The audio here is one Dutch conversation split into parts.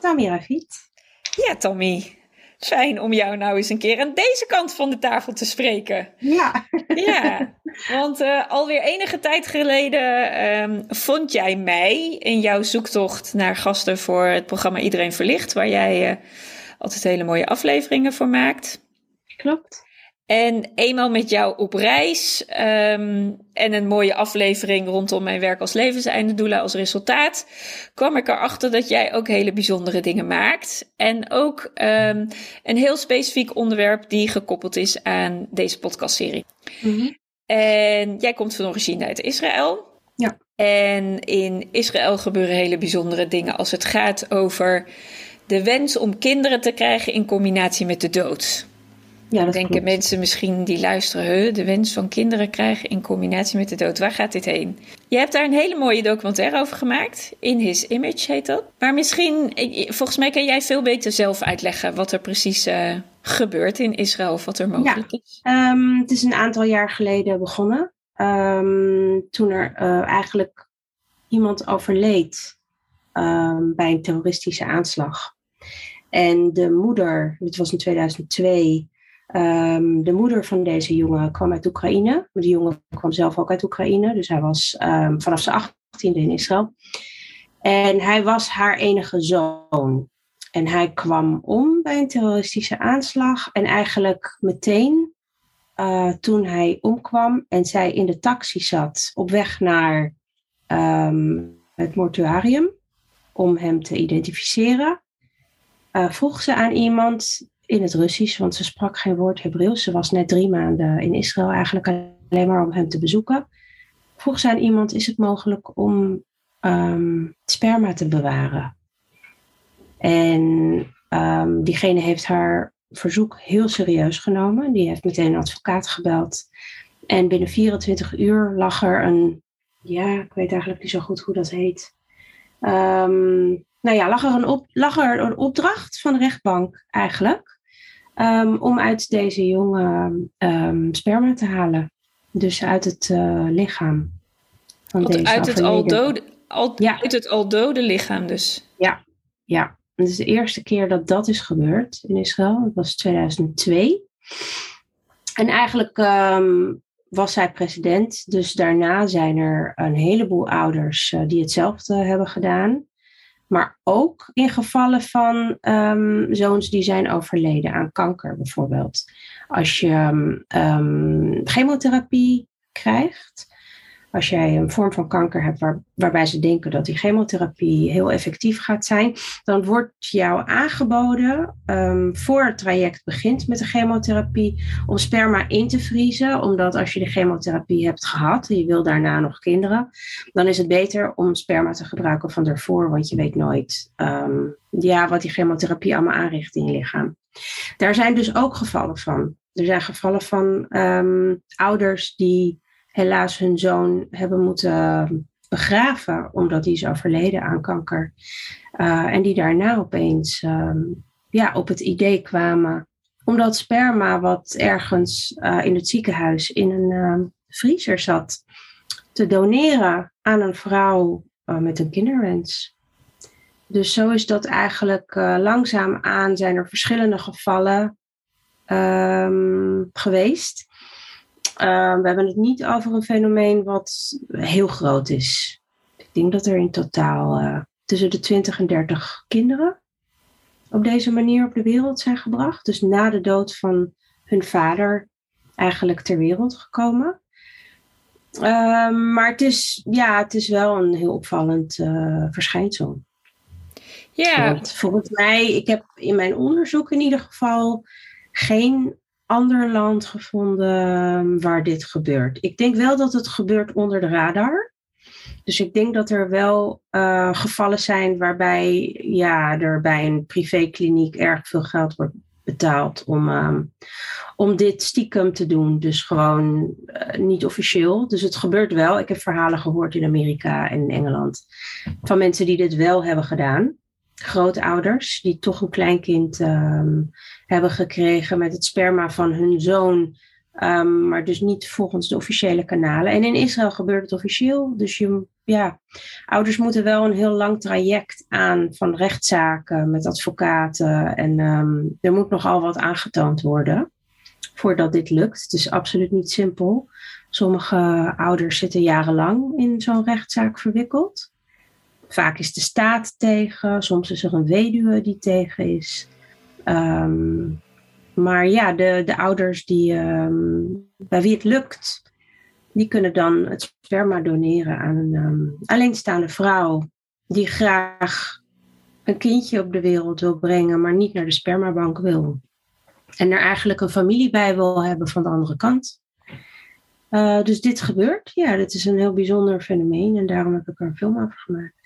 Tammy Rafit. Ja, Tammy. Fijn om jou nou eens een keer aan deze kant van de tafel te spreken. Ja. Ja, want uh, alweer enige tijd geleden um, vond jij mij in jouw zoektocht naar gasten voor het programma Iedereen Verlicht, waar jij uh, altijd hele mooie afleveringen voor maakt. Klopt. En eenmaal met jou op reis um, en een mooie aflevering rondom mijn werk als levenseindedoula als resultaat, kwam ik erachter dat jij ook hele bijzondere dingen maakt. En ook um, een heel specifiek onderwerp die gekoppeld is aan deze podcastserie. Mm -hmm. En jij komt van origine uit Israël. Ja. En in Israël gebeuren hele bijzondere dingen als het gaat over de wens om kinderen te krijgen in combinatie met de dood. Ja, dat denken klopt. mensen misschien die luisteren, de wens van kinderen krijgen in combinatie met de dood. Waar gaat dit heen? Je hebt daar een hele mooie documentaire over gemaakt. In His Image heet dat. Maar misschien, volgens mij kan jij veel beter zelf uitleggen wat er precies uh, gebeurt in Israël of wat er mogelijk ja. is. Um, het is een aantal jaar geleden begonnen. Um, toen er uh, eigenlijk iemand overleed um, bij een terroristische aanslag. En de moeder, dit was in 2002, Um, de moeder van deze jongen kwam uit Oekraïne. De jongen kwam zelf ook uit Oekraïne. Dus hij was um, vanaf zijn achttiende in Israël. En hij was haar enige zoon. En hij kwam om bij een terroristische aanslag. En eigenlijk meteen uh, toen hij omkwam en zij in de taxi zat op weg naar um, het mortuarium om hem te identificeren, uh, vroeg ze aan iemand in het Russisch, want ze sprak geen woord Hebreeuws. Ze was net drie maanden in Israël, eigenlijk alleen maar om hem te bezoeken. Vroeg ze aan iemand: is het mogelijk om um, sperma te bewaren? En um, diegene heeft haar verzoek heel serieus genomen. Die heeft meteen een advocaat gebeld. En binnen 24 uur lag er een, ja, ik weet eigenlijk niet zo goed hoe dat heet. Um, nou ja, lag er, een op, lag er een opdracht van rechtbank eigenlijk. Um, om uit deze jongen um, sperma te halen. Dus uit het uh, lichaam. Van deze uit, het al dode, al, ja. uit het al dode lichaam dus. Ja, ja. Het is de eerste keer dat dat is gebeurd in Israël. Dat was 2002. En eigenlijk um, was zij president. Dus daarna zijn er een heleboel ouders uh, die hetzelfde hebben gedaan. Maar ook in gevallen van um, zoons die zijn overleden aan kanker bijvoorbeeld. Als je um, chemotherapie krijgt, als jij een vorm van kanker hebt waar, waarbij ze denken dat die chemotherapie heel effectief gaat zijn, dan wordt jou aangeboden um, voor het traject begint met de chemotherapie om sperma in te vriezen. Omdat als je de chemotherapie hebt gehad en je wil daarna nog kinderen, dan is het beter om sperma te gebruiken van daarvoor, want je weet nooit um, ja, wat die chemotherapie allemaal aanricht in je lichaam. Daar zijn dus ook gevallen van. Er zijn gevallen van um, ouders die helaas hun zoon hebben moeten begraven omdat hij is overleden aan kanker. Uh, en die daarna opeens um, ja, op het idee kwamen om dat sperma wat ergens uh, in het ziekenhuis in een uh, vriezer zat te doneren aan een vrouw met een kinderwens. Dus zo is dat eigenlijk langzaam aan zijn er verschillende gevallen geweest. Uh, we hebben het niet over een fenomeen wat heel groot is. Ik denk dat er in totaal uh, tussen de 20 en 30 kinderen op deze manier op de wereld zijn gebracht. Dus na de dood van hun vader eigenlijk ter wereld gekomen. Ehm, maar het is, ja, het is wel een heel opvallend uh, verschijnsel. Ja. Volgens mij, ik heb in mijn onderzoek in ieder geval geen ander land gevonden waar dit gebeurt. Ik denk wel dat het gebeurt onder de radar. Dus ik denk dat er wel uh, gevallen zijn waarbij ja, er bij een privékliniek erg veel geld wordt betaald om, uh, om dit stiekem te doen. Dus gewoon uh, niet officieel. Dus het gebeurt wel. Ik heb verhalen gehoord in Amerika en in Engeland van mensen die dit wel hebben gedaan. Grootouders die toch een kleinkind um, hebben gekregen met het sperma van hun zoon. Um, maar dus niet volgens de officiële kanalen. En in Israël gebeurt het officieel. Dus je, ja, ouders moeten wel een heel lang traject aan van rechtszaken met advocaten. En um, er moet nogal wat aangetoond worden voordat dit lukt. Het is absoluut niet simpel. Sommige ouders zitten jarenlang in zo'n rechtszaak verwikkeld. Vaak is de staat tegen, soms is er een weduwe die tegen is. Um, maar ja, de, de ouders die, um, bij wie het lukt, die kunnen dan het sperma doneren aan een um, alleenstaande vrouw die graag een kindje op de wereld wil brengen, maar niet naar de spermabank wil. En er eigenlijk een familie bij wil hebben van de andere kant. Uh, dus dit gebeurt. Ja, dit is een heel bijzonder fenomeen en daarom heb ik er een film over gemaakt.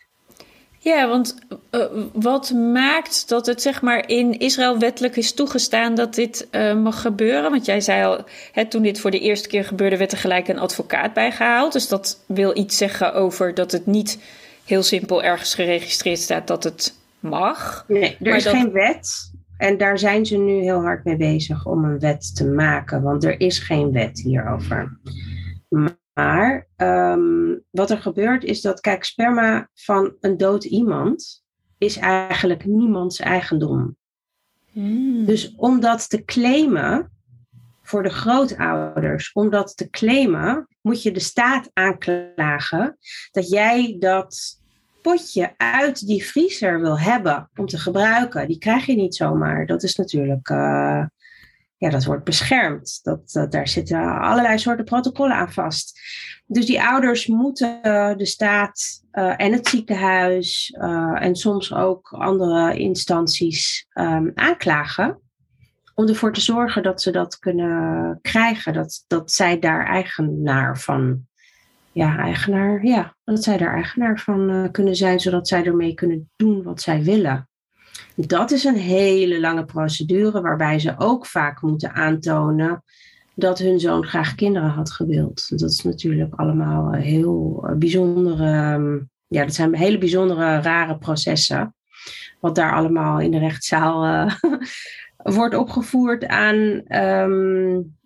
Ja, want uh, wat maakt dat het zeg maar in Israël wettelijk is toegestaan dat dit uh, mag gebeuren? Want jij zei al, hè, toen dit voor de eerste keer gebeurde, werd er gelijk een advocaat bijgehaald. Dus dat wil iets zeggen over dat het niet heel simpel ergens geregistreerd staat dat het mag. Nee, er is dat... geen wet. En daar zijn ze nu heel hard mee bezig om een wet te maken, want er is geen wet hierover. Maar um, wat er gebeurt is dat, kijk, sperma van een dood iemand is eigenlijk niemands eigendom. Hmm. Dus om dat te claimen voor de grootouders, om dat te claimen, moet je de staat aanklagen dat jij dat potje uit die vriezer wil hebben om te gebruiken. Die krijg je niet zomaar. Dat is natuurlijk. Uh, ja, dat wordt beschermd. Dat, daar zitten allerlei soorten protocollen aan vast. Dus die ouders moeten de staat uh, en het ziekenhuis uh, en soms ook andere instanties um, aanklagen. Om ervoor te zorgen dat ze dat kunnen krijgen. Dat, dat zij daar eigenaar van. Ja, eigenaar. Ja, dat zij daar eigenaar van uh, kunnen zijn, zodat zij ermee kunnen doen wat zij willen. Dat is een hele lange procedure waarbij ze ook vaak moeten aantonen dat hun zoon graag kinderen had gewild. Dat is natuurlijk allemaal heel bijzondere, ja, dat zijn hele bijzondere, rare processen. Wat daar allemaal in de rechtszaal uh, wordt opgevoerd aan um,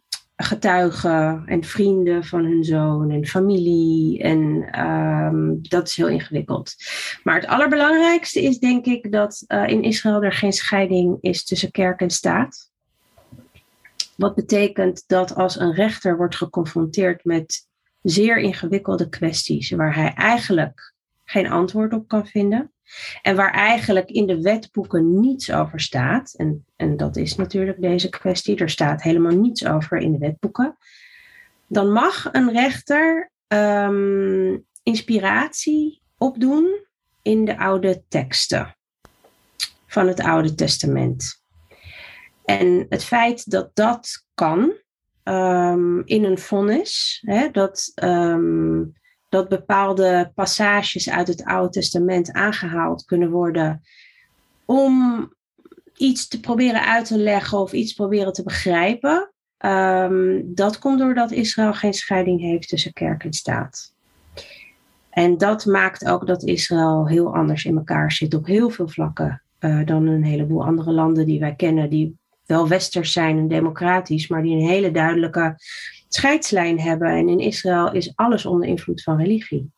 getuigen en vrienden van hun zoon en familie. En um, dat is heel ingewikkeld. Maar het allerbelangrijkste is denk ik dat uh, in Israël er geen scheiding is tussen kerk en staat. Wat betekent dat als een rechter wordt geconfronteerd met zeer ingewikkelde kwesties waar hij eigenlijk geen antwoord op kan vinden. En waar eigenlijk in de wetboeken niets over staat. En, en dat is natuurlijk deze kwestie. Er staat helemaal niets over in de wetboeken. Dan mag een rechter um, inspiratie opdoen in de oude teksten van het Oude Testament. En het feit dat dat kan um, in een vonnis, hè, dat, um, dat bepaalde passages uit het Oude Testament aangehaald kunnen worden om iets te proberen uit te leggen of iets proberen te begrijpen, um, dat komt doordat Israël geen scheiding heeft tussen kerk en staat. En dat maakt ook dat Israël heel anders in elkaar zit op heel veel vlakken uh, dan een heleboel andere landen die wij kennen, die wel westers zijn en democratisch, maar die een hele duidelijke scheidslijn hebben. En in Israël is alles onder invloed van religie.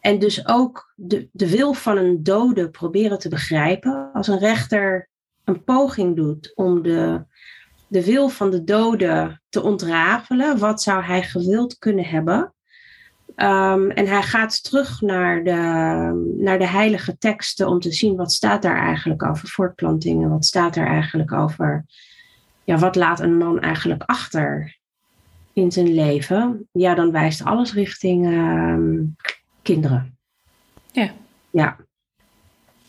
En dus ook de, de wil van een dode proberen te begrijpen. Als een rechter een poging doet om de, de wil van de dode te ontrafelen, wat zou hij gewild kunnen hebben? Ehm, en hij gaat terug naar de, naar de heilige teksten om te zien wat staat daar eigenlijk over voortplantingen. Wat staat er eigenlijk over, ja, wat laat een man eigenlijk achter in zijn leven? Ja, dan wijst alles richting ehm, kinderen. Ja. Ja.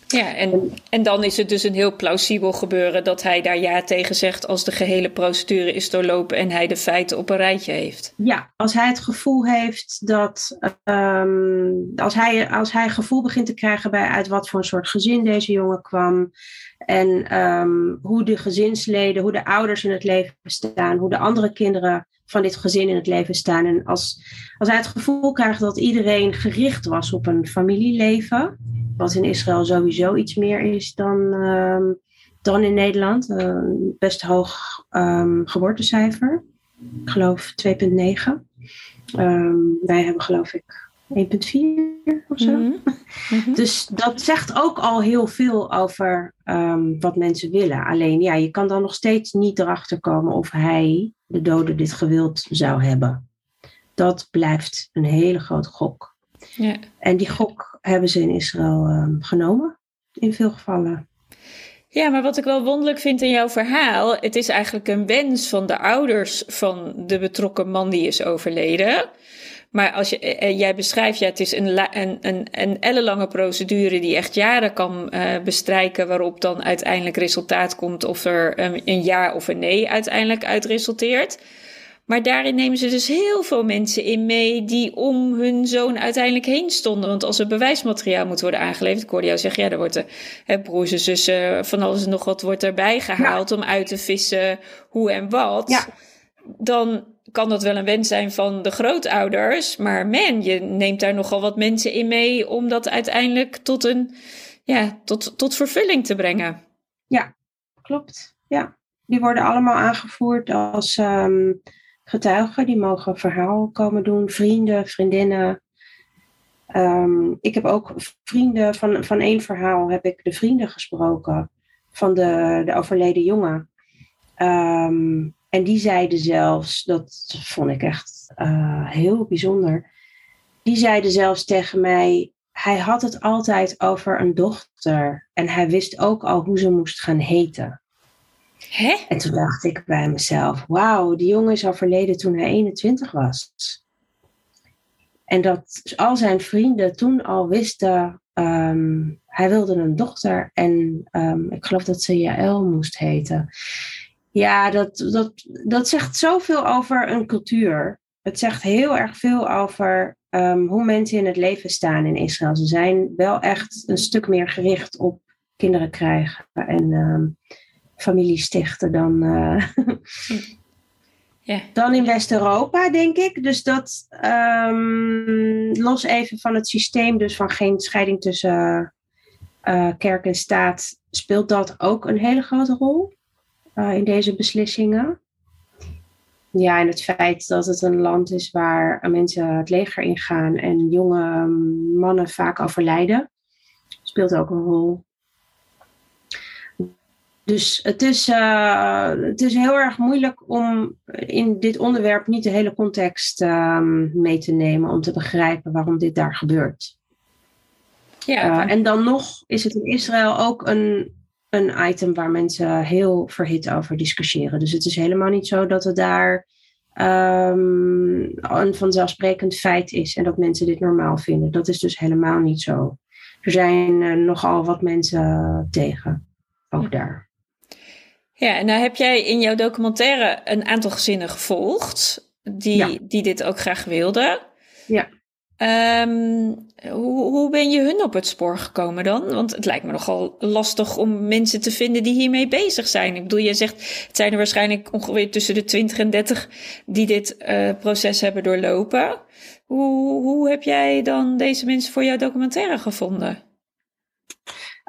Ja, en, en dan is het dus een heel plausibel gebeuren dat hij daar ja tegen zegt als de gehele procedure is doorlopen en hij de feiten op een rijtje heeft. Ja, als hij het gevoel heeft dat. ehm, als, hij, als hij gevoel begint te krijgen bij uit wat voor een soort gezin deze jongen kwam. En ehm, hoe de gezinsleden, hoe de ouders in het leven staan, hoe de andere kinderen van dit gezin in het leven staan. En als, als hij het gevoel krijgt dat iedereen gericht was op een familieleven, wat in Israël sowieso iets meer is dan, ehm, dan in Nederland, een best hoog ehm, geboortecijfer. Ik geloof 2,9. Ehm, wij hebben geloof ik 1,4 of zo. Mhm. Mhm. Dus dat zegt ook al heel veel over ehm, wat mensen willen. Alleen ja, je kan dan nog steeds niet erachter komen of hij, de dode, dit gewild zou hebben. Dat blijft een hele grote gok. Ja. En die gok hebben ze in Israël ehm, genomen, in veel gevallen. Ja, maar wat ik wel wonderlijk vind in jouw verhaal, het is eigenlijk een wens van de ouders van de betrokken man die is overleden. Maar als je, eh, jij beschrijft, ja, het is een, een, een, een ellenlange procedure die echt jaren kan eh, bestrijken, waarop dan uiteindelijk resultaat komt of er een, een ja of een nee uiteindelijk uit resulteert. Maar daarin nemen ze dus heel veel mensen in mee die om hun zoon uiteindelijk heen stonden. Want als er bewijsmateriaal moet worden aangeleverd, ik hoorde jou zeggen, ja, er wordt er, hè, broers en zussen, van alles en nog wat wordt erbij gehaald om uit te vissen hoe en wat. Ja. Dan kan dat wel een wens zijn van de grootouders. Maar man, je neemt daar nogal wat mensen in mee om dat uiteindelijk tot een, ja, tot, tot vervulling te brengen. Klopt, ja. Die worden allemaal aangevoerd als ehm, getuigen. Die mogen verhaal komen doen. Vrienden, vriendinnen. Ehm, ik heb ook vrienden van, van één verhaal, heb ik de vrienden gesproken van de, de overleden jongen. Ehm, en die zeiden zelfs, dat vond ik echt eh, heel bijzonder. Die zeiden zelfs tegen mij, hij had het altijd over een dochter. En hij wist ook al hoe ze moest gaan heten. Hè? En toen dacht ik bij mezelf, wauw, die jongen is overleden toen hij 21 was. En dat al zijn vrienden toen al wisten, ehm, hij wilde een dochter en ehm, ik geloof dat ze Jaël moest heten. Ja, dat, dat, dat zegt zoveel over een cultuur. Het zegt heel erg veel over ehm, hoe mensen in het leven staan in Israël. Ze zijn wel echt een stuk meer gericht op kinderen krijgen en ehm, familie stichten dan, eh, Ja. dan in West-Europa, denk ik. Dus dat ehm, los even van het systeem, dus van geen scheiding tussen eh, kerk en staat, speelt dat ook een hele grote rol eh, in deze beslissingen. Ja, en het feit dat het een land is waar mensen het leger ingaan en jonge mannen vaak overlijden, speelt ook een rol. Dus het is, eh, het is heel erg moeilijk om in dit onderwerp niet de hele context ehm, mee te nemen om te begrijpen waarom dit daar gebeurt. Ja, Uh, en dan nog is het in Israël ook een, een item waar mensen heel verhit over discussiëren. Dus het is helemaal niet zo dat het daar um, een vanzelfsprekend feit is en dat mensen dit normaal vinden. Dat is dus helemaal niet zo. Er zijn uh, nogal wat mensen tegen, ook daar. Ja, en nou heb jij in jouw documentaire een aantal gezinnen gevolgd die, ja. die dit ook graag wilden. Ja. Um, hoe, hoe ben je hun op het spoor gekomen dan? Want het lijkt me nogal lastig om mensen te vinden die hiermee bezig zijn. Ik bedoel, je zegt, het zijn er waarschijnlijk ongeveer tussen de 20 en 30 die dit uh, proces hebben doorlopen. Hoe, hoe heb jij dan deze mensen voor jouw documentaire gevonden?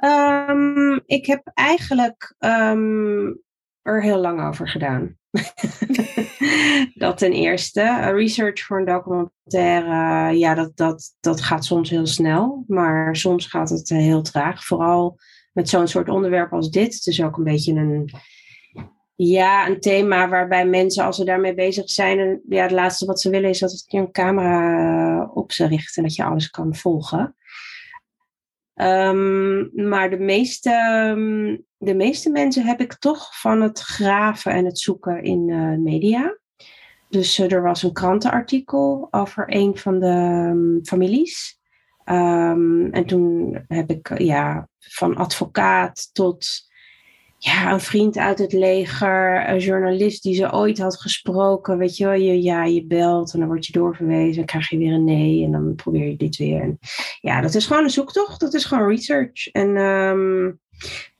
Um, ik heb eigenlijk um, er heel lang over gedaan. dat ten eerste. Research voor een documentaire, ja, dat, dat, dat gaat soms heel snel. Maar soms gaat het heel traag. Vooral met zo'n soort onderwerp als dit. Het is ook een beetje een, Ja, een thema waarbij mensen, als ze daarmee bezig zijn, ja, het laatste wat ze willen is dat je een camera op ze richt en dat je alles kan volgen. Um, maar de meeste, de meeste mensen heb ik toch van het graven en het zoeken in uh, media. Dus uh, er was een krantenartikel over een van de um, families. En toen heb ik ja, van advocaat tot ja, een vriend uit het leger, een journalist die ze ooit had gesproken. Weet je wel, je, ja, je belt en dan word je doorverwezen. Dan krijg je weer een nee en dan probeer je dit weer. Ja, dat is gewoon een zoektocht. Dat is gewoon research. En um,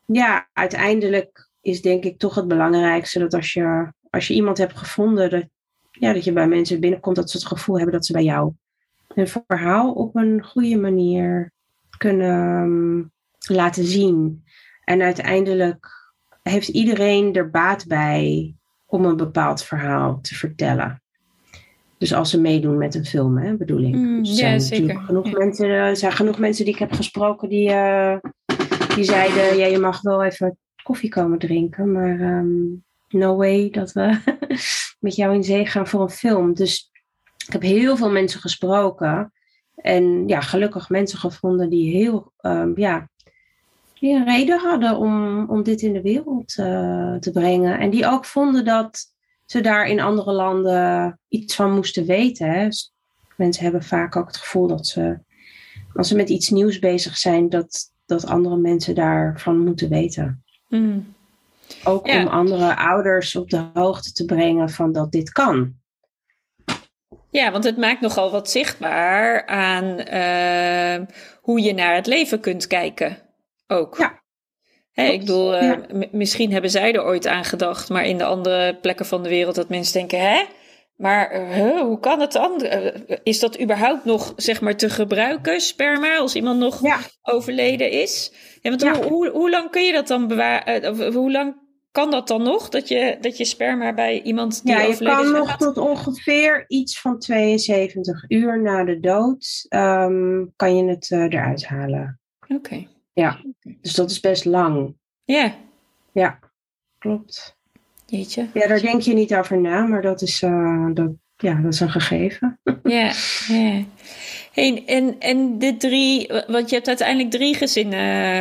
ja, uiteindelijk is denk ik toch het belangrijkste dat als je, als je iemand hebt gevonden, dat, ja, dat je bij mensen binnenkomt dat ze het gevoel hebben dat ze bij jou een verhaal op een goede manier kunnen um, laten zien. En uiteindelijk heeft iedereen er baat bij om een bepaald verhaal te vertellen. Dus als ze meedoen met een film, hè, bedoel ik. Mm, dus ja, zeker. Genoeg, Ja. mensen, er zijn genoeg mensen die ik heb gesproken die, uh, die zeiden: ja, je mag wel even koffie komen drinken, maar um, no way dat we met jou in zee gaan voor een film. Dus ik heb heel veel mensen gesproken en ja, gelukkig mensen gevonden die heel, um, ja, die een reden hadden om, om dit in de wereld uh, te brengen. En die ook vonden dat ze daar in andere landen iets van moesten weten. Hè. Mensen hebben vaak ook het gevoel dat ze, als ze met iets nieuws bezig zijn, dat, dat andere mensen daarvan moeten weten. Mm. Ook Ja. om andere ouders op de hoogte te brengen van dat dit kan. Ja, want het maakt nogal wat zichtbaar aan eh, hoe je naar het leven kunt kijken. Ook. Ja, ik bedoel, eh, Ja. misschien hebben zij er ooit aan gedacht, maar in de andere plekken van de wereld dat mensen denken, hè? Maar eh, huh, hoe kan het dan? Eh, Is dat überhaupt nog, zeg maar, te gebruiken, sperma, als iemand nog Ja. overleden is? Ja, want Ja. Hoe, hoe, hoe lang kun je dat dan bewaren? Hoe lang kan dat dan nog, dat je, dat je sperma bij iemand die Ja, je overleden kan is nog tot ongeveer iets van 72 uur na de dood ehm, kan je het eruit halen. Oké. Ja, dus dat is best lang. Ja, Ja, klopt. jeetje. Ja, daar denk je niet over na, maar dat is, eh, dat, ja, dat is een gegeven. Ja, ja. Hey, en, en de drie, want je hebt uiteindelijk drie gezinnen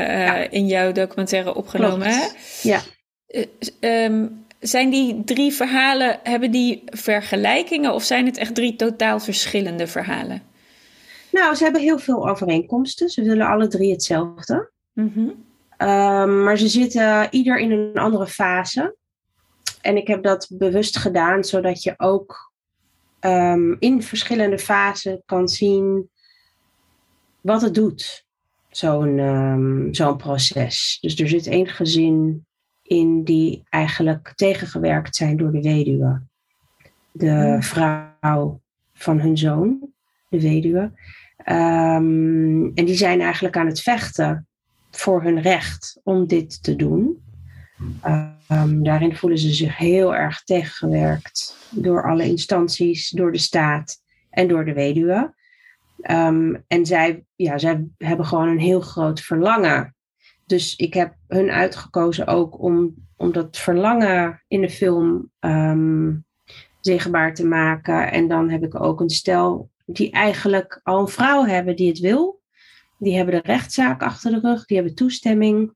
eh, Ja. in jouw documentaire opgenomen. Hè? Ja. Eh, ehm, zijn die drie verhalen, hebben die vergelijkingen of zijn het echt drie totaal verschillende verhalen? Nou, ze hebben heel veel overeenkomsten. Ze willen alle drie hetzelfde. Mhm. Ehm, maar ze zitten ieder in een andere fase. En ik heb dat bewust gedaan, zodat je ook ehm, in verschillende fasen kan zien wat het doet, zo'n ehm, zo'n proces. Dus er zit één gezin in die eigenlijk tegengewerkt zijn door de weduwe. De Hmm. vrouw van hun zoon, de weduwe. Ehm, en die zijn eigenlijk aan het vechten voor hun recht om dit te doen. Um, daarin voelen ze zich heel erg tegengewerkt door alle instanties, door de staat en door de weduwe. Um, en zij, ja, zij hebben gewoon een heel groot verlangen. Dus ik heb hun uitgekozen ook om, om dat verlangen in de film um, zichtbaar te maken. En dan heb ik ook een stel die eigenlijk al een vrouw hebben die het wil. Die hebben de rechtszaak achter de rug, die hebben toestemming.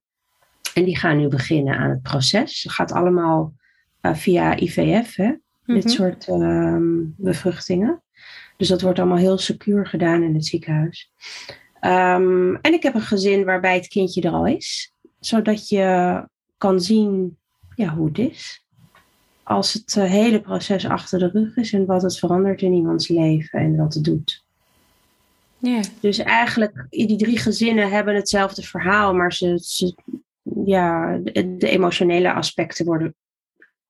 En die gaan nu beginnen aan het proces. Het gaat allemaal uh, via IVF, hè? Mhm. dit soort um, bevruchtingen. Dus dat wordt allemaal heel secuur gedaan in het ziekenhuis. Um, en ik heb een gezin waarbij het kindje er al is, zodat je kan zien ja, hoe het is. Als het uh, hele proces achter de rug is en wat het verandert in iemands leven en wat het doet. Ja. Dus eigenlijk, die drie gezinnen hebben hetzelfde verhaal, maar ze, ze ja, de, de, emotionele aspecten worden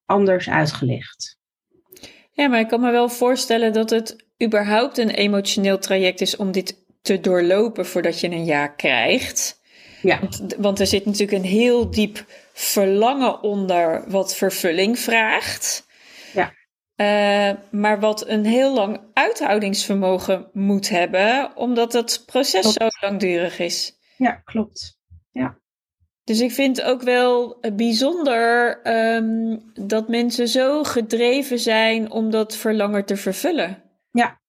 anders uitgelicht. Ja, maar ik kan me wel voorstellen dat het überhaupt een emotioneel traject is om dit te doorlopen voordat je een ja krijgt. Ja. Want, want er zit natuurlijk een heel diep verlangen onder wat vervulling vraagt. Ja. Uh, maar wat een heel lang uithoudingsvermogen moet hebben, omdat het proces klopt. zo langdurig is. Ja, klopt. Ja. Dus ik vind ook wel bijzonder ehm, dat mensen zo gedreven zijn om dat verlangen te vervullen. Ja.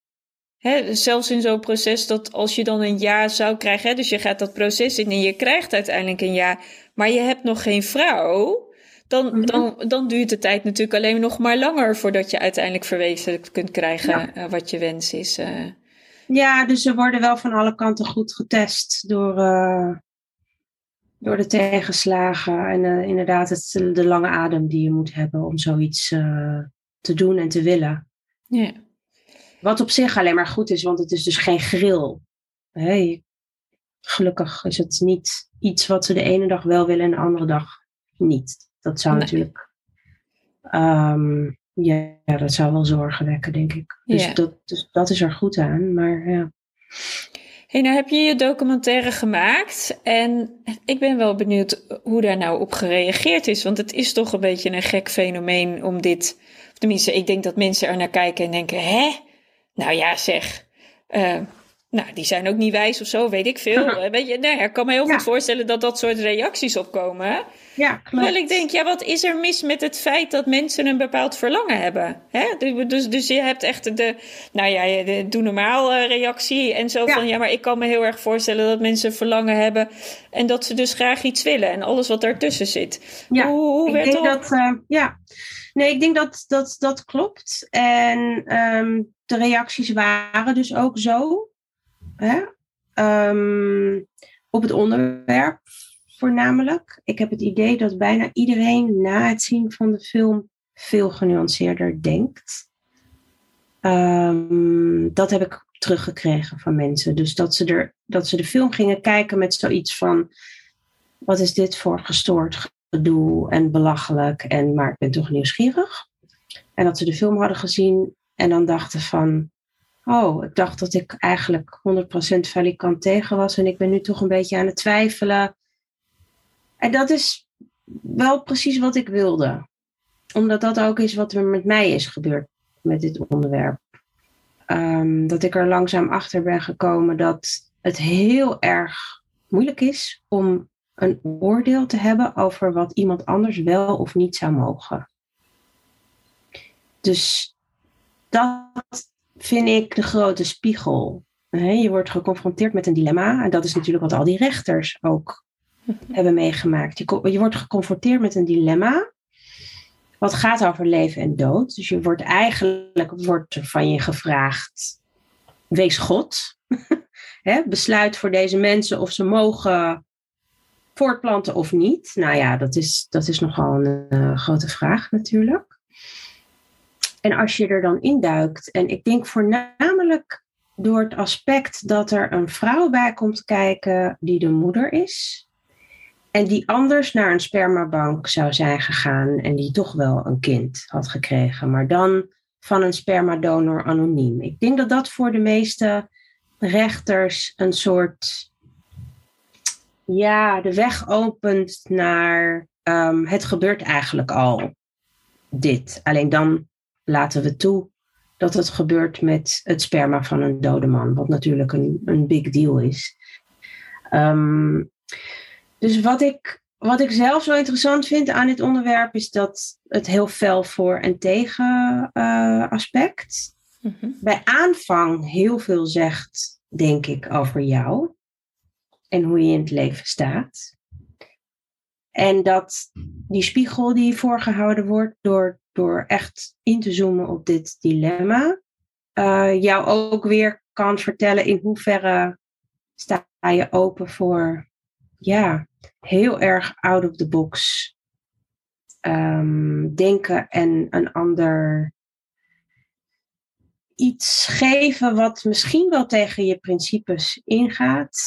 Hè, zelfs in zo'n proces dat als je dan een ja zou krijgen, hè, dus je gaat dat proces in en je krijgt uiteindelijk een ja, maar je hebt nog geen vrouw, dan, Mhm. dan, dan duurt de tijd natuurlijk alleen nog maar langer voordat je uiteindelijk verwezenlijkt kunt krijgen eh, wat je wens is. eh. Ja, dus ze worden wel van alle kanten goed getest door, eh, door de tegenslagen. En inderdaad, het, de lange adem die je moet hebben om zoiets te doen en te willen. Ja. Wat op zich alleen maar goed is, want het is dus geen grill. Hey, gelukkig is het niet iets wat ze de ene dag wel willen en de andere dag niet. Dat zou Nee. natuurlijk. ehm, ja, dat zou wel zorgen wekken, denk ik. Dus, Ja. dat, dus dat is er goed aan. Maar ja. Hey, nou heb je je documentaire gemaakt en ik ben wel benieuwd hoe daar nou op gereageerd is. Want het is toch een beetje een gek fenomeen om dit... Tenminste, ik denk dat mensen er naar kijken en denken, hè? Nou ja, zeg. eh, nou, die zijn ook niet wijs of zo, weet ik veel. Weet je, nou ja, ik kan me heel Ja. goed voorstellen dat dat soort reacties opkomen. Ja, Terwijl ik denk, ja, wat is er mis met het feit dat mensen een bepaald verlangen hebben? Hè? Dus, dus je hebt echt de, nou ja, de doe normaal eh, reactie en zo Ja. van, ja, maar ik kan me heel erg voorstellen dat mensen verlangen hebben en dat ze dus graag iets willen en alles wat daartussen zit. Ja, hoe hoe ik werd denk dat? dat, eh, ja. Nee, ik denk dat dat, dat klopt. En ehm, de reacties waren dus ook zo. Hè? Ehm, op het onderwerp voornamelijk. Ik heb het idee dat bijna iedereen na het zien van de film veel genuanceerder denkt. Ehm, dat heb ik teruggekregen van mensen. Dus dat ze, er, dat ze de film gingen kijken met zoiets van: wat is dit voor gestoord gedoe en belachelijk, en, maar ik ben toch nieuwsgierig. En dat ze de film hadden gezien en dan dachten van, oh, ik dacht dat ik eigenlijk 100% valikant tegen was en ik ben nu toch een beetje aan het twijfelen. En dat is wel precies wat ik wilde. Omdat dat ook is wat er met mij is gebeurd met dit onderwerp. Ehm, dat ik er langzaam achter ben gekomen dat het heel erg moeilijk is om een oordeel te hebben over wat iemand anders wel of niet zou mogen. Dus dat vind ik de grote spiegel. Je wordt geconfronteerd met een dilemma. En dat is natuurlijk wat al die rechters ook hebben meegemaakt. Je, wordt geconfronteerd met een dilemma. Wat gaat over leven en dood. Dus je wordt eigenlijk wordt van je gevraagd. Wees God. Besluit voor deze mensen of ze mogen voortplanten of niet? Nou ja, dat is, dat is nogal een eh, grote vraag natuurlijk. En als je er dan induikt, en ik denk voornamelijk door het aspect dat er een vrouw bij komt kijken die de moeder is. En die anders naar een spermabank zou zijn gegaan en die toch wel een kind had gekregen, maar dan van een spermadonor anoniem. Ik denk dat dat voor de meeste rechters een soort ja, de weg opent naar ehm, het gebeurt eigenlijk al dit. Alleen dan laten we toe dat het gebeurt met het sperma van een dode man, wat natuurlijk een, een big deal is. Ehm, dus wat ik, wat ik zelf zo interessant vind aan dit onderwerp is dat het heel fel voor en tegen eh, aspect Mhm. bij aanvang heel veel zegt, denk ik, over jou en hoe je in het leven staat. En dat die spiegel die voorgehouden wordt door, door echt in te zoomen op dit dilemma, eh, jou ook weer kan vertellen in hoeverre sta je open voor, ja, heel erg out of the box ehm, denken en een ander iets geven wat misschien wel tegen je principes ingaat.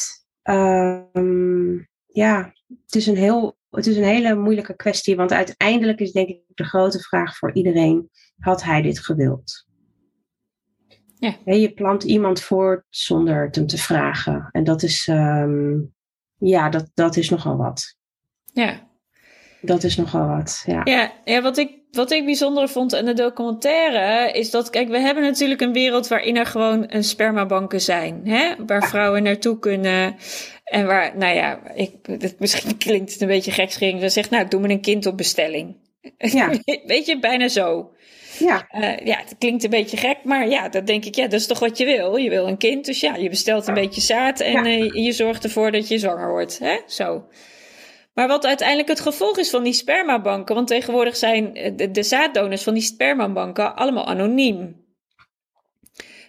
Ehm, ja, het is, een heel, het is een hele moeilijke kwestie, want uiteindelijk is denk ik de grote vraag voor iedereen, had hij dit gewild? Ja. Je plant iemand voort zonder het hem te vragen. En dat is, ehm, ja, dat, dat is nogal wat. Ja. Dat is nogal wat. Ja, ja, ja wat, ik, wat ik bijzonder vond aan de documentaire is dat, kijk, we hebben natuurlijk een wereld waarin er gewoon een spermabanken zijn, hè? waar vrouwen naartoe kunnen. En waar, nou ja, ik, het, misschien klinkt het een beetje gekscherend. Dan zegt, nou, doe me een kind op bestelling. Ja. Weet je, bijna zo. Ja. Uh, ja, het klinkt een beetje gek, maar ja, dat denk ik, ja, dat is toch wat je wil. Je wil een kind, dus ja, je bestelt een beetje zaad en uh, je zorgt ervoor dat je zwanger wordt. Hè? Zo. Maar wat uiteindelijk het gevolg is van die spermabanken, want tegenwoordig zijn eh, de, de zaaddonors van die spermabanken allemaal anoniem.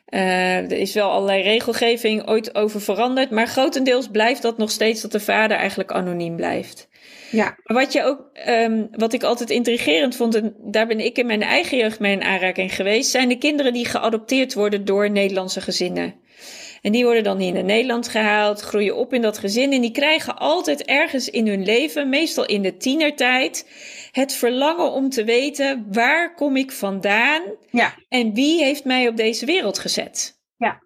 Uh, er is wel allerlei regelgeving ooit over veranderd, maar grotendeels blijft dat nog steeds dat de vader eigenlijk anoniem blijft. Ja. Maar wat, je ook, um, wat ik altijd intrigerend vond, en daar ben ik in mijn eigen jeugd mee in aanraking geweest, zijn de kinderen die geadopteerd worden door Nederlandse gezinnen. En die worden dan hier naar Nederland gehaald, groeien op in dat gezin en die krijgen altijd ergens in hun leven, meestal in de tienertijd, het verlangen om te weten waar kom ik vandaan ja. en wie heeft mij op deze wereld gezet. Ja.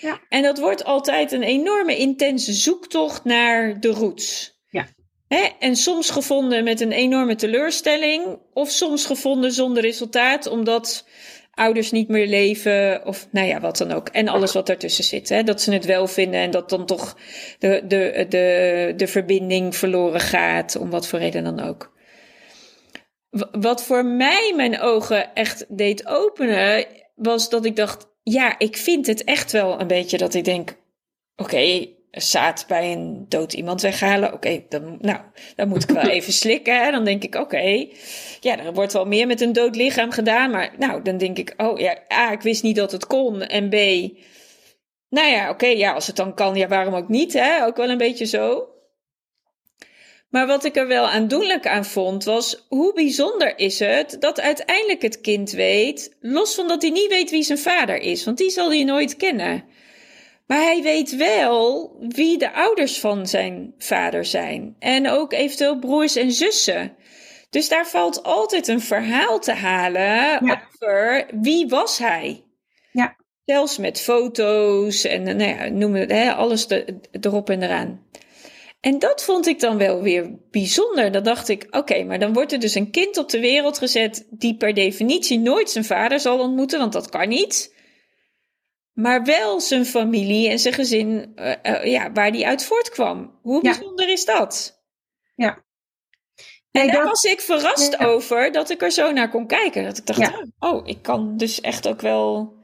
Ja. En dat wordt altijd een enorme intense zoektocht naar de roots. Ja. Hè? En soms gevonden met een enorme teleurstelling, of soms gevonden zonder resultaat, omdat ouders niet meer leven, of nou ja, wat dan ook. En alles wat daartussen zit. Hè? Dat ze het wel vinden en dat dan toch de, de, de, de verbinding verloren gaat, om wat voor reden dan ook. Wat voor mij mijn ogen echt deed openen, was dat ik dacht: ja, ik vind het echt wel een beetje dat ik denk: oké, zaad bij een dood iemand weghalen. Oké, dan, nou, dan moet ik wel even slikken. Hè? Dan denk ik, oké, ja, er wordt wel meer met een dood lichaam gedaan. Maar nou, dan denk ik, oh ja, A, ik wist niet dat het kon. En B, nou ja, oké, ja, als het dan kan, ja, waarom ook niet? Hè? Ook wel een beetje zo. Maar wat ik er wel aandoenlijk aan vond, was hoe bijzonder is het dat uiteindelijk het kind weet, los van dat hij niet weet wie zijn vader is, want die zal hij nooit kennen. Maar hij weet wel wie de ouders van zijn vader zijn. En ook eventueel broers en zussen. Dus daar valt altijd een verhaal te halen over wie was hij. Ja. Zelfs met foto's en nou ja, noem het, hè, alles erop en eraan. En dat vond ik dan wel weer bijzonder. Dan dacht ik, oké, maar dan wordt er dus een kind op de wereld gezet die per definitie nooit zijn vader zal ontmoeten, want dat kan niet maar wel zijn familie en zijn gezin uh, uh, ja, waar die uit voortkwam. Hoe bijzonder is dat? Ja. En daar was ik verrast over dat ik er zo naar kon kijken. Dat ik dacht, ja. oh, ik kan dus echt ook wel.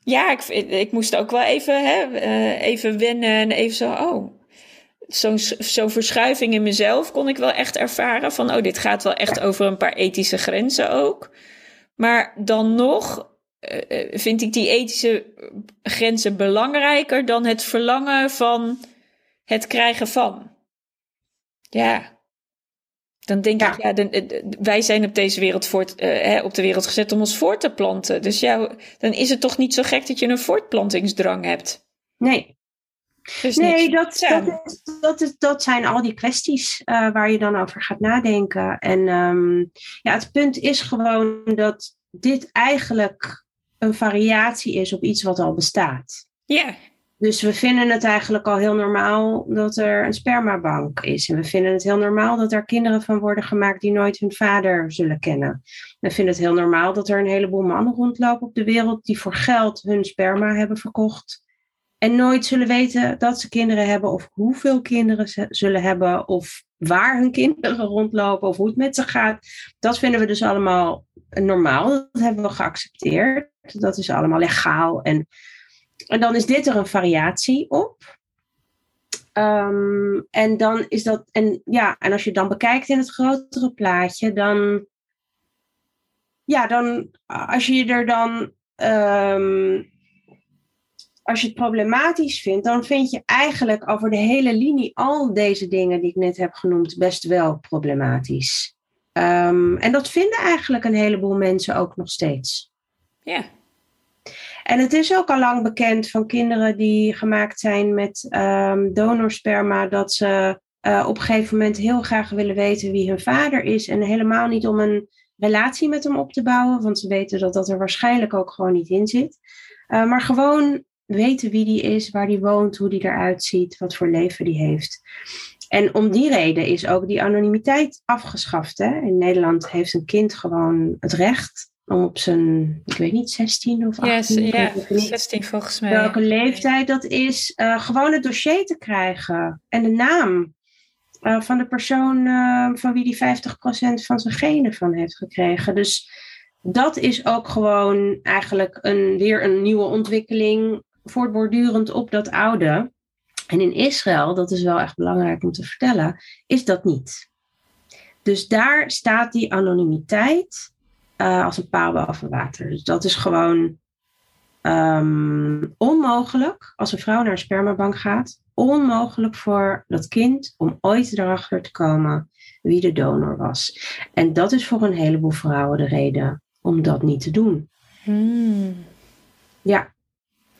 Ja, ik, ik moest ook wel even, hè, uh, even wennen en even zo, oh. Zo'n zo'n verschuiving in mezelf kon ik wel echt ervaren. Van, oh, dit gaat wel echt over een paar ethische grenzen ook. Maar dan nog uh, vind ik die ethische grenzen belangrijker dan het verlangen van het krijgen van. Ja. Dan denk ja. ik, ja, de, wij zijn op deze wereld voort, uh, hè, op de wereld gezet om ons voort te planten. Dus ja, dan is het toch niet zo gek dat je een voortplantingsdrang hebt. Nee. Dus nee, dat, dat, is, dat, is, dat zijn al die kwesties uh, waar je dan over gaat nadenken. En um, ja, het punt is gewoon dat dit eigenlijk een variatie is op iets wat al bestaat. Ja. Dus we vinden het eigenlijk al heel normaal dat er een spermabank is. En we vinden het heel normaal dat er kinderen van worden gemaakt die nooit hun vader zullen kennen. We vinden het heel normaal dat er een heleboel mannen rondlopen op de wereld die voor geld hun sperma hebben verkocht. En nooit zullen weten dat ze kinderen hebben of hoeveel kinderen ze zullen hebben of waar hun kinderen rondlopen of hoe het met ze gaat. Dat vinden we dus allemaal normaal. Dat hebben we geaccepteerd. Dat is allemaal legaal. En, en dan is dit er een variatie op. Um, en dan is dat, en ja, en als je dan bekijkt in het grotere plaatje, dan, ja, dan, als je er dan, um, als je het problematisch vindt, dan vind je eigenlijk over de hele linie al deze dingen die ik net heb genoemd best wel problematisch. Um, en dat vinden eigenlijk een heleboel mensen ook nog steeds. Ja. En het is ook al lang bekend van kinderen die gemaakt zijn met um, donorsperma, dat ze uh, op een gegeven moment heel graag willen weten wie hun vader is. En helemaal niet om een relatie met hem op te bouwen, want ze weten dat dat er waarschijnlijk ook gewoon niet in zit. Uh, maar gewoon weten wie die is, waar die woont, hoe die eruit ziet, wat voor leven die heeft. En om die reden is ook die anonimiteit afgeschaft. Hè? In Nederland heeft een kind gewoon het recht op zijn, ik weet niet, 16 of 18. Yes, ja, ik weet niet 16 volgens mij. welke leeftijd dat is, eh, gewoon het dossier te krijgen en de naam eh, van de persoon eh, van wie die 50% van zijn genen van heeft gekregen. Dus dat is ook gewoon eigenlijk een, weer een nieuwe ontwikkeling, voortbordurend op dat oude. En in Israël, dat is wel echt belangrijk om te vertellen, is dat niet. Dus daar staat die anonimiteit eh, als een paal boven water. Dus dat is gewoon ehm, onmogelijk als een vrouw naar een spermabank gaat. Onmogelijk voor dat kind om ooit erachter te komen wie de donor was. En dat is voor een heleboel vrouwen de reden om dat niet te doen. Hmm. Ja,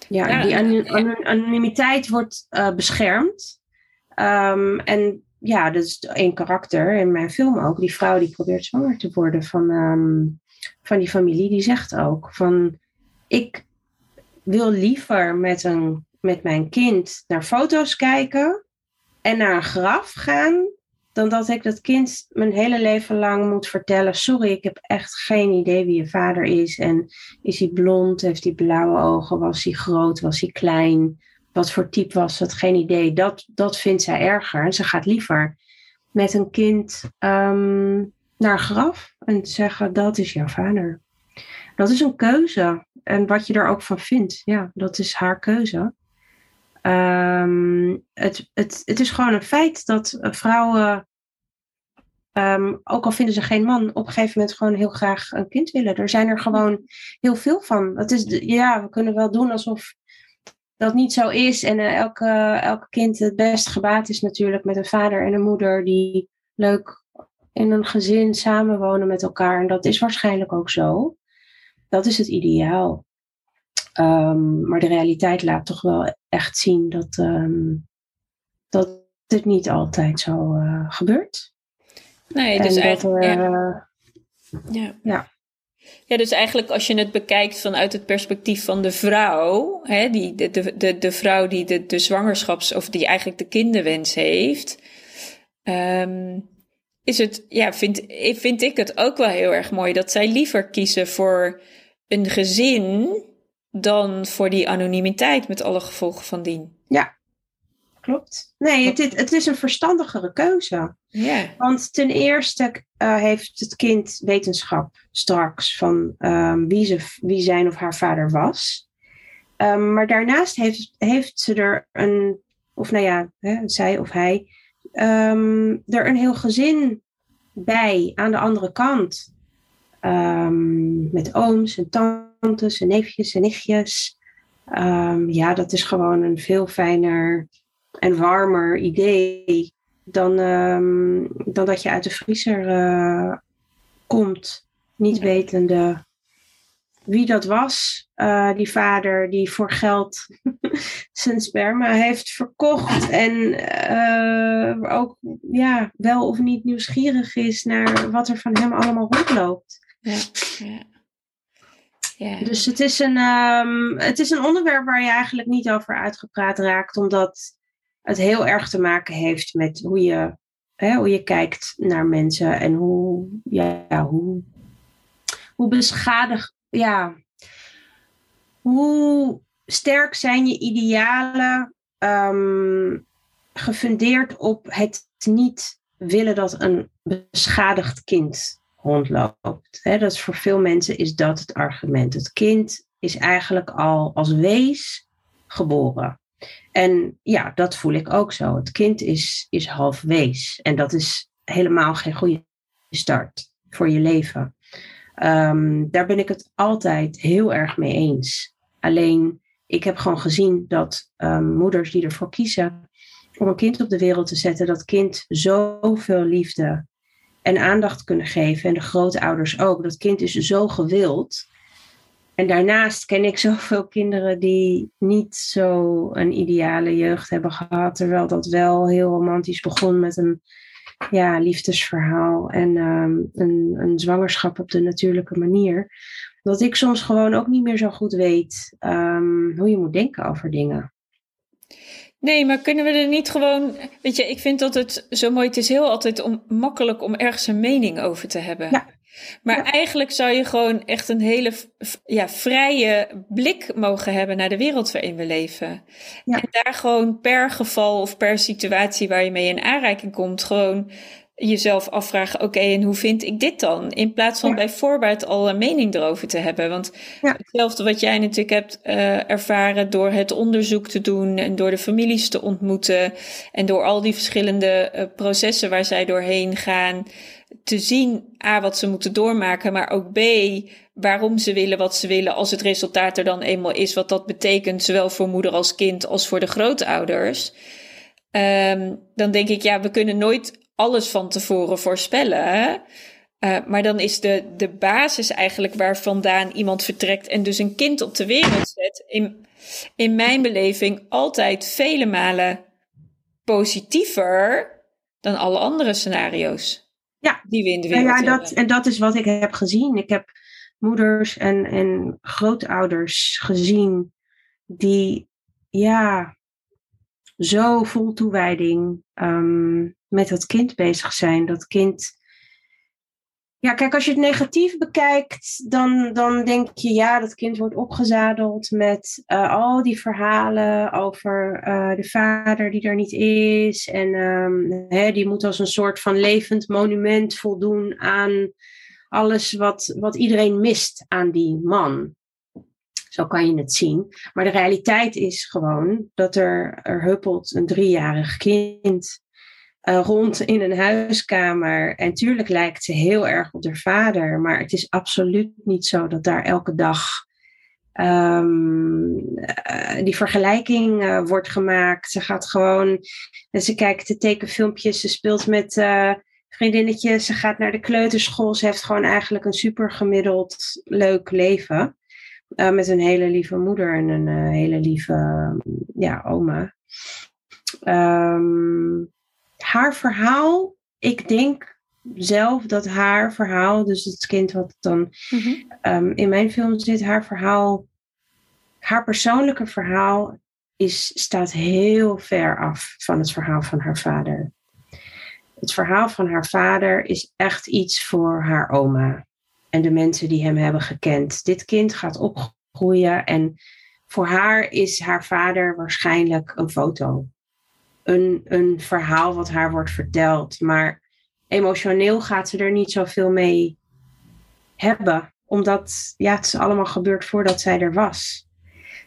ja, die anonimiteit wordt eh, beschermd. Ehm, en ja, dat is één karakter in mijn film ook. Die vrouw die probeert zwanger te worden van, ehm, van die familie, die zegt ook van ik wil liever met, een, met mijn kind naar foto's kijken en naar een graf gaan, dan dat ik dat kind mijn hele leven lang moet vertellen: sorry, ik heb echt geen idee wie je vader is. En is hij blond? Heeft hij blauwe ogen? Was hij groot? Was hij klein? Wat voor type was het? Geen idee. Dat, dat vindt zij erger. En ze gaat liever met een kind ehm, naar graf en zeggen: dat is jouw vader. Dat is een keuze. En wat je er ook van vindt, ja, dat is haar keuze. Ehm, het, het, het is gewoon een feit dat vrouwen, ehm, ook al vinden ze geen man, op een gegeven moment gewoon heel graag een kind willen. Er zijn er gewoon heel veel van. Het is, ja, we kunnen wel doen alsof dat niet zo is. En eh, elke, elke kind het best gebaat is natuurlijk met een vader en een moeder die leuk in een gezin samenwonen met elkaar. En dat is waarschijnlijk ook zo. Dat is het ideaal. Ehm, maar de realiteit laat toch wel echt zien dat, ehm, dat dit niet altijd zo eh, gebeurt. Nee, en dus dat eigenlijk, er, ja. eh, Ja. Ja. Ja, dus eigenlijk als je het bekijkt vanuit het perspectief van de vrouw, hè, die, de, de, de, vrouw die de, de zwangerschaps- of die eigenlijk de kinderwens heeft, ehm, is het, ja, vind, vind ik het ook wel heel erg mooi dat zij liever kiezen voor een gezin dan voor die anonimiteit met alle gevolgen van dien. Klopt. Nee, het, het, het is een verstandigere keuze. Ja. Want ten eerste eh, heeft het kind wetenschap straks van ehm, wie, ze, wie zijn of haar vader was. Ehm, maar daarnaast heeft, heeft ze er een, of nou ja, hè, zij of hij, ehm, er een heel gezin bij aan de andere kant. Met ooms en tantes en neefjes en nichtjes. Ja, dat is gewoon een veel fijner en warmer idee dan, ehm, dan dat je uit de vriezer eh, komt, niet wetende wie dat was. eh, die vader die voor geld zijn sperma heeft verkocht en eh, ook ja, wel of niet nieuwsgierig is naar wat er van hem allemaal rondloopt. Ja. ja. ja. Dus het is, een, ehm, het is een onderwerp waar je eigenlijk niet over uitgepraat raakt, omdat het heel erg te maken heeft met hoe je, hè, hoe je kijkt naar mensen en hoe, ja, hoe, hoe beschadigd, ja, hoe sterk zijn je idealen ehm, gefundeerd op het niet willen dat een beschadigd kind rondloopt. Dat is voor veel mensen is dat het argument. Het kind is eigenlijk al als wees geboren. En ja, dat voel ik ook zo. Het kind is, is half wees. En dat is helemaal geen goede start voor je leven. Ehm, daar ben ik het altijd heel erg mee eens. Alleen, ik heb gewoon gezien dat ehm, moeders die ervoor kiezen om een kind op de wereld te zetten, dat kind zoveel liefde en aandacht kunnen geven. En de grootouders ook. Dat kind is zo gewild. En daarnaast ken ik zoveel kinderen die niet zo een ideale jeugd hebben gehad. Terwijl dat wel heel romantisch begon met een ja, liefdesverhaal en ehm, een, een zwangerschap op de natuurlijke manier. Dat ik soms gewoon ook niet meer zo goed weet ehm, hoe je moet denken over dingen. Nee, maar kunnen we er niet gewoon. Weet je, ik vind dat het zo mooi. Het is heel altijd om, makkelijk om ergens een mening over te hebben. Ja. Maar Ja. eigenlijk zou je gewoon echt een hele ja, vrije blik mogen hebben naar de wereld waarin we leven. Ja. En daar gewoon per geval of per situatie waar je mee in aanraking komt, gewoon jezelf afvragen: oké, en hoe vind ik dit dan? In plaats van Ja. bij voorbaat al een mening erover te hebben. Want Ja. hetzelfde wat jij natuurlijk hebt eh, ervaren door het onderzoek te doen en door de families te ontmoeten en door al die verschillende eh, processen waar zij doorheen gaan te zien, A, wat ze moeten doormaken, maar ook B, waarom ze willen wat ze willen als het resultaat er dan eenmaal is, wat dat betekent, zowel voor moeder als kind als voor de grootouders. Ehm, dan denk ik, ja, we kunnen nooit alles van tevoren voorspellen. Eh, maar dan is de, de basis eigenlijk waar vandaan iemand vertrekt en dus een kind op de wereld zet, in, in mijn beleving altijd vele malen positiever dan alle andere scenario's Ja. die we in de Nou wereld ja, dat, hebben. en dat is wat ik heb gezien. Ik heb moeders en, en grootouders gezien die ja, zo vol toewijding ehm, met dat kind bezig zijn. Dat kind. Ja, kijk, als je het negatief bekijkt, dan, dan denk je, ja, dat kind wordt opgezadeld met eh, al die verhalen over eh, de vader die er niet is. En ehm, hè, die moet als een soort van levend monument voldoen aan alles wat, wat iedereen mist aan die man. Zo kan je het zien. Maar de realiteit is gewoon dat er, er huppelt een driejarig kind eh, rond in een huiskamer. En tuurlijk lijkt ze heel erg op haar vader, maar het is absoluut niet zo dat daar elke dag eh, die vergelijking eh, wordt gemaakt. Ze gaat gewoon, ze kijkt de tekenfilmpjes, ze speelt met vriendinnetjes, ze gaat naar de kleuterschool. Ze heeft gewoon eigenlijk een super gemiddeld leuk leven. Met een hele lieve moeder en een hele lieve ja, oma. Ehm, haar verhaal, ik denk zelf dat haar verhaal, dus het kind wat dan Mhm. ehm, in mijn film zit, haar verhaal, haar persoonlijke verhaal is, staat heel ver af van het verhaal van haar vader. Het verhaal van haar vader is echt iets voor haar oma en de mensen die hem hebben gekend. Dit kind gaat opgroeien en voor haar is haar vader waarschijnlijk een foto. Een, een verhaal wat haar wordt verteld. Maar emotioneel gaat ze er niet zoveel mee hebben. Omdat ja, het is allemaal gebeurd voordat zij er was.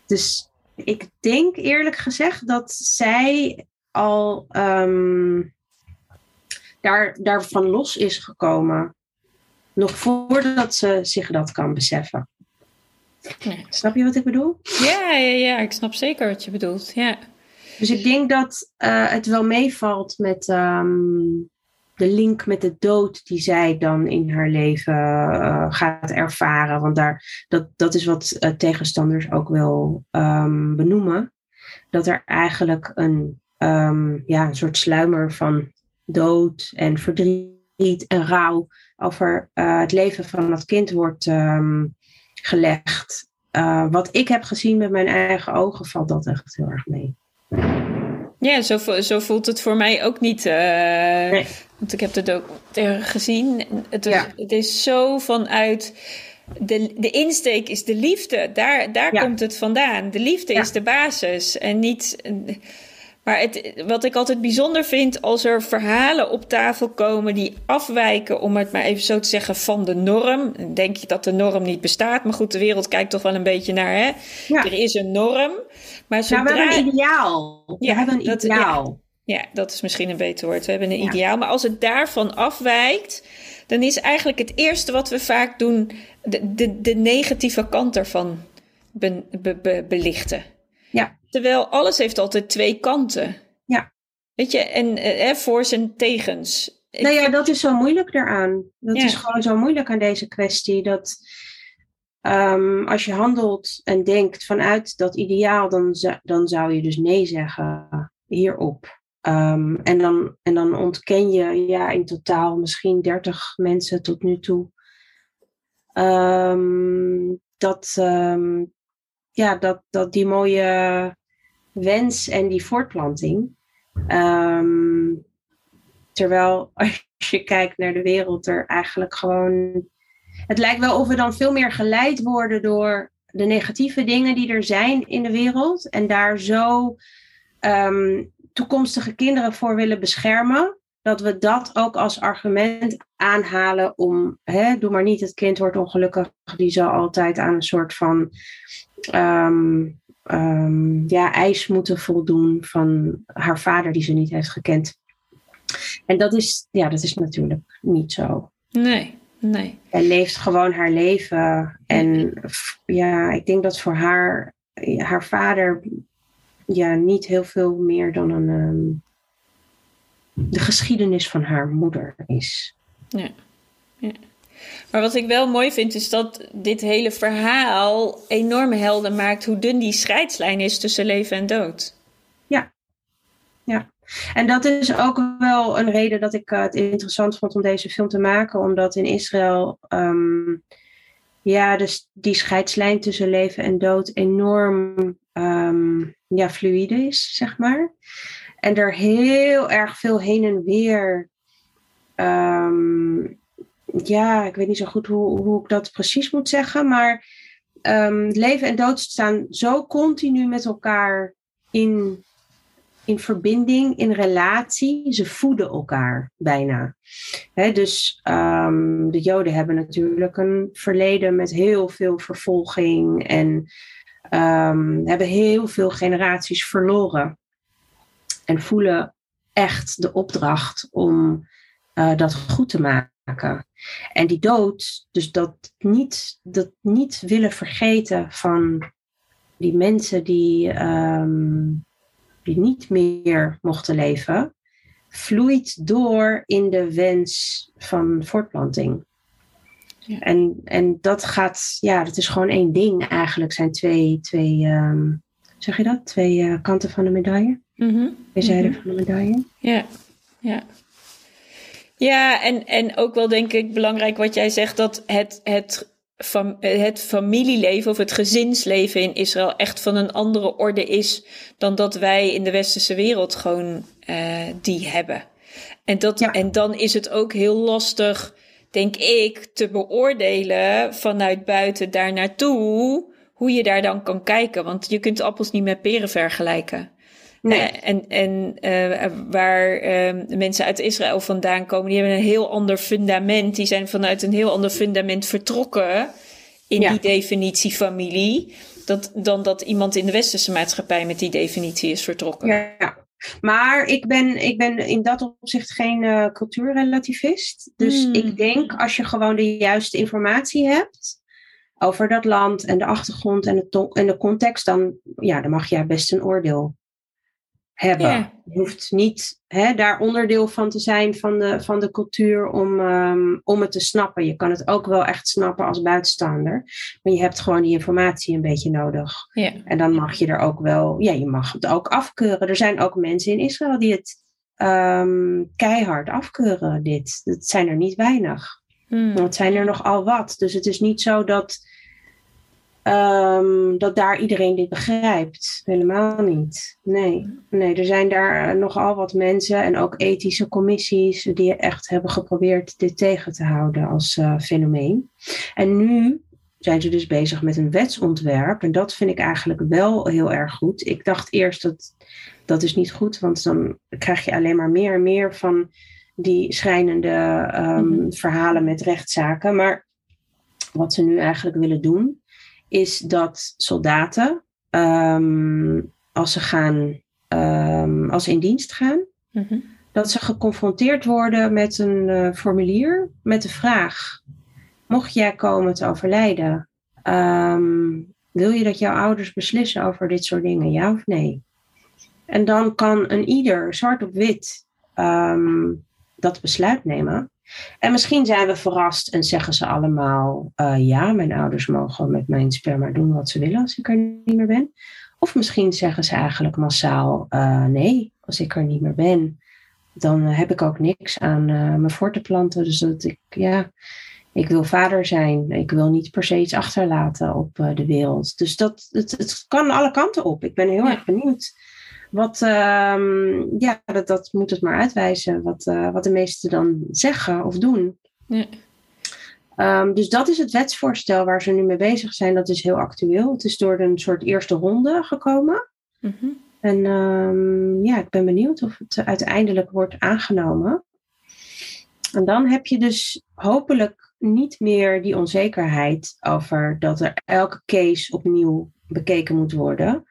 Dus ik denk eerlijk gezegd dat zij al ehm, daar, daarvan los is gekomen. Nog voordat ze zich dat kan beseffen. Nee. Snap je wat ik bedoel? Ja, ja, ja, ik snap zeker wat je bedoelt. Ja. Dus ik denk dat eh, het wel meevalt met ehm, de link met de dood die zij dan in haar leven eh, gaat ervaren. Want daar, dat, dat is wat eh, tegenstanders ook wel ehm, benoemen. Dat er eigenlijk een, ehm, ja, een soort sluimer van dood en verdriet en rouw over het leven van dat kind wordt gelegd. Wat ik heb gezien met mijn eigen ogen valt dat echt heel erg mee. Ja, zo, zo voelt het voor mij ook niet. eh, Nee. Want ik heb het ook gezien. Het Ja. het is zo vanuit. De, de insteek is de liefde. Daar, daar Ja. komt het vandaan. De liefde Ja. is de basis. En niet. Maar het, wat ik altijd bijzonder vind als er verhalen op tafel komen die afwijken, om het maar even zo te zeggen, van de norm. Dan denk je dat de norm niet bestaat. Maar goed, de wereld kijkt toch wel een beetje naar. Hè? Ja. Er is een norm. Maar Nou, zodra... we hebben een ideaal. We Ja, hebben een dat- ideaal. Ja, dat is misschien een beter woord. We hebben een ideaal. Maar als het daarvan afwijkt, dan is eigenlijk het eerste wat we vaak doen de, de, de negatieve kant ervan be- be- be- belichten. Ja. Terwijl alles heeft altijd twee kanten. Ja. Weet je, en eh, voor's en tegens. Nou ja, dat is zo moeilijk daaraan. Dat Ja. is gewoon zo moeilijk aan deze kwestie. Dat ehm, als je handelt en denkt vanuit dat ideaal, dan, zou- dan zou je dus nee zeggen hierop. Ehm, en, dan, en dan ontken je ja, in totaal misschien 30 mensen tot nu toe. ehm, dat, ja, dat, dat die mooie wens en die voortplanting. Ehm, terwijl als je kijkt naar de wereld, er eigenlijk gewoon. Het lijkt wel of we dan veel meer geleid worden door de negatieve dingen die er zijn in de wereld. En daar zo ehm, toekomstige kinderen voor willen beschermen. Dat we dat ook als argument aanhalen om, hè, doe maar niet, het kind wordt ongelukkig. Die zal altijd aan een soort van ehm, um, ja, eis moeten voldoen van haar vader die ze niet heeft gekend. En dat is, ja, dat is natuurlijk niet zo. Nee, nee. Zij leeft gewoon haar leven. En ja, ik denk dat voor haar, haar vader ja, niet heel veel meer dan een, um, de geschiedenis van haar moeder is. Ja. ja. Maar wat ik wel mooi vind, is dat dit hele verhaal enorm helder maakt hoe dun die scheidslijn is tussen leven en dood. Ja, ja. En dat is ook wel een reden dat ik het interessant vond om deze film te maken, omdat in Israël um, ja, dus die scheidslijn tussen leven en dood enorm um, ja, fluide is, zeg maar. En er heel erg veel heen en weer um, ja, ik weet niet zo goed hoe, hoe ik dat precies moet zeggen, maar um, leven en dood staan zo continu met elkaar in, in verbinding, in relatie. Ze voeden elkaar bijna. dus um, de Joden hebben natuurlijk een verleden met heel veel vervolging en um, hebben heel veel generaties verloren. En voelen echt de opdracht om uh, dat goed te maken. En die dood, dus dat niet, dat niet willen vergeten van die mensen die, um, die niet meer mochten leven, vloeit door in de wens van voortplanting. Ja. En, en dat gaat, ja, dat is gewoon één ding eigenlijk. zijn twee, twee um, zeg je dat? Twee uh, kanten van de medaille. Mm -hmm. Twee zijden mm -hmm. van de medaille. Ja, ja. Ja, en, en ook wel denk ik belangrijk wat jij zegt, dat het, het, fam, het familieleven of het gezinsleven in Israël echt van een andere orde is dan dat wij in de westerse wereld gewoon uh, die hebben. En, dat, ja. en dan is het ook heel lastig, denk ik, te beoordelen vanuit buiten daar naartoe hoe je daar dan kan kijken. Want je kunt appels niet met peren vergelijken. Nee. Uh, en en uh, waar uh, mensen uit Israël vandaan komen, die hebben een heel ander fundament. Die zijn vanuit een heel ander fundament vertrokken in ja. die definitie familie. Dat, dan dat iemand in de westerse maatschappij met die definitie is vertrokken. Ja, maar ik ben, ik ben in dat opzicht geen uh, cultuurrelativist. Dus hmm. ik denk als je gewoon de juiste informatie hebt over dat land en de achtergrond en de, en de context, dan, ja, dan mag jij best een oordeel hebben. Je hoeft niet hè, daar onderdeel van te zijn van de, van de cultuur om, um, om het te snappen. Je kan het ook wel echt snappen als buitenstaander. Maar je hebt gewoon die informatie een beetje nodig. En dan mag je er ook wel, ja, je mag het ook afkeuren. Er zijn ook mensen in Israël die het um, keihard afkeuren, dit. Dat zijn er niet weinig. Hmm. Want het zijn er nogal wat. Dus het is niet zo dat Um, dat daar iedereen dit begrijpt. Helemaal niet. Nee. nee, er zijn daar nogal wat mensen en ook ethische commissies die echt hebben geprobeerd dit tegen te houden als uh, fenomeen. En nu zijn ze dus bezig met een wetsontwerp en dat vind ik eigenlijk wel heel erg goed. Ik dacht eerst dat dat is niet goed, want dan krijg je alleen maar meer en meer van die schrijnende um, mm-hmm. verhalen met rechtszaken. Maar wat ze nu eigenlijk willen doen, is dat soldaten, um, als ze gaan, um, als ze in dienst gaan, mm-hmm. dat ze geconfronteerd worden met een uh, formulier met de vraag: mocht jij komen te overlijden, um, wil je dat jouw ouders beslissen over dit soort dingen, ja of nee? En dan kan een ieder, zwart op wit, dat besluit nemen. En misschien zijn we verrast en zeggen ze allemaal: uh, ja, mijn ouders mogen met mijn sperma doen wat ze willen als ik er niet meer ben. Of misschien zeggen ze eigenlijk massaal: uh, nee, als ik er niet meer ben, dan heb ik ook niks aan uh, me voor te planten. Dus dat ik, ja, Ik wil vader zijn. Ik wil niet per se iets achterlaten op de wereld. Dus dat, het, het kan alle kanten op. Ik ben heel Ja. erg benieuwd. Wat, ehm, ja, dat, dat moet het maar uitwijzen. Wat, eh, wat de meesten dan zeggen of doen. Ehm, dus dat is het wetsvoorstel waar ze nu mee bezig zijn. Dat is heel actueel. Het is door een soort eerste ronde gekomen. Mhm. En ehm, ja, ik ben benieuwd of het uiteindelijk wordt aangenomen. En dan heb je dus hopelijk niet meer die onzekerheid over dat er elke case opnieuw bekeken moet worden.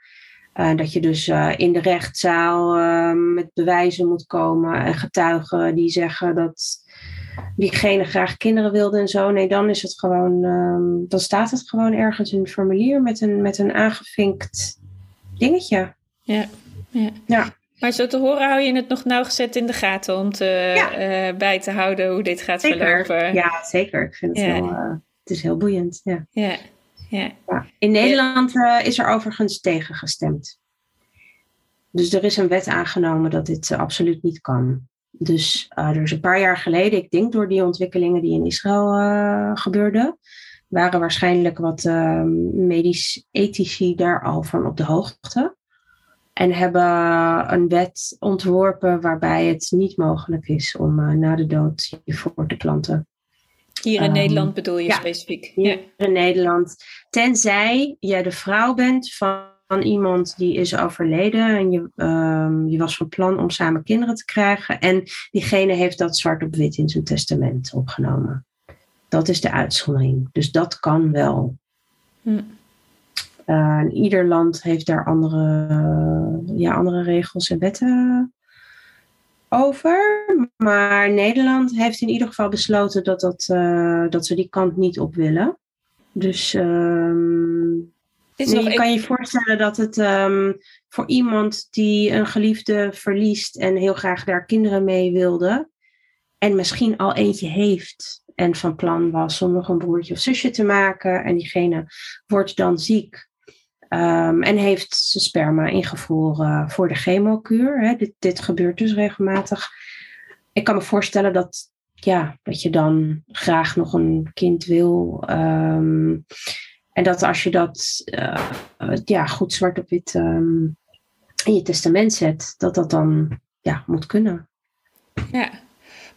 En dat je dus eh, in de rechtszaal eh, met bewijzen moet komen en getuigen die zeggen dat diegene graag kinderen wilde en zo. Nee, dan is het gewoon, ehm, dan staat het gewoon ergens in een formulier met een, met een aangevinkt dingetje. Ja. Ja. Ja. Maar zo te horen hou je het nog nauwgezet in de gaten om te, Ja. eh, bij te houden hoe dit gaat Zeker. verlopen. Ja, zeker. Ik vind het Ja. heel, eh, het is heel boeiend. Ja. Ja. Ja. In Nederland eh, is er overigens tegen gestemd. Dus er is een wet aangenomen dat dit eh, absoluut niet kan. Dus eh, er is een paar jaar geleden, ik denk door die ontwikkelingen die in Israël gebeurden, waren waarschijnlijk wat eh, medisch ethici daar al van op de hoogte. En hebben een wet ontworpen waarbij het niet mogelijk is om na de dood je voor te planten. Hier in Ehm, Nederland bedoel je ja. specifiek. hier Ja. in Nederland. Tenzij jij de vrouw bent van, van iemand die is overleden en je, ehm, je was van plan om samen kinderen te krijgen en diegene heeft dat zwart op wit in zijn testament opgenomen. Dat is de uitzondering. Dus dat kan wel. Hm. Eh, ieder land heeft daar andere, ja, andere regels en wetten over. Maar Nederland heeft in ieder geval besloten dat, dat, eh, dat ze die kant niet op willen. Dus nee, je kan je voorstellen dat het ehm, voor iemand die een geliefde verliest en heel graag daar kinderen mee wilde, en misschien al eentje heeft en van plan was om nog een broertje of zusje te maken, en diegene wordt dan ziek ehm, en heeft zijn sperma ingevroren voor de chemokuur. Hè. Dit, dit gebeurt dus regelmatig. Ik kan me voorstellen dat, ja, dat je dan graag nog een kind wil. ehm, en dat als je dat eh, eh, ja, goed zwart op wit ehm, in je testament zet, dat dat dan ja, moet kunnen. Ja,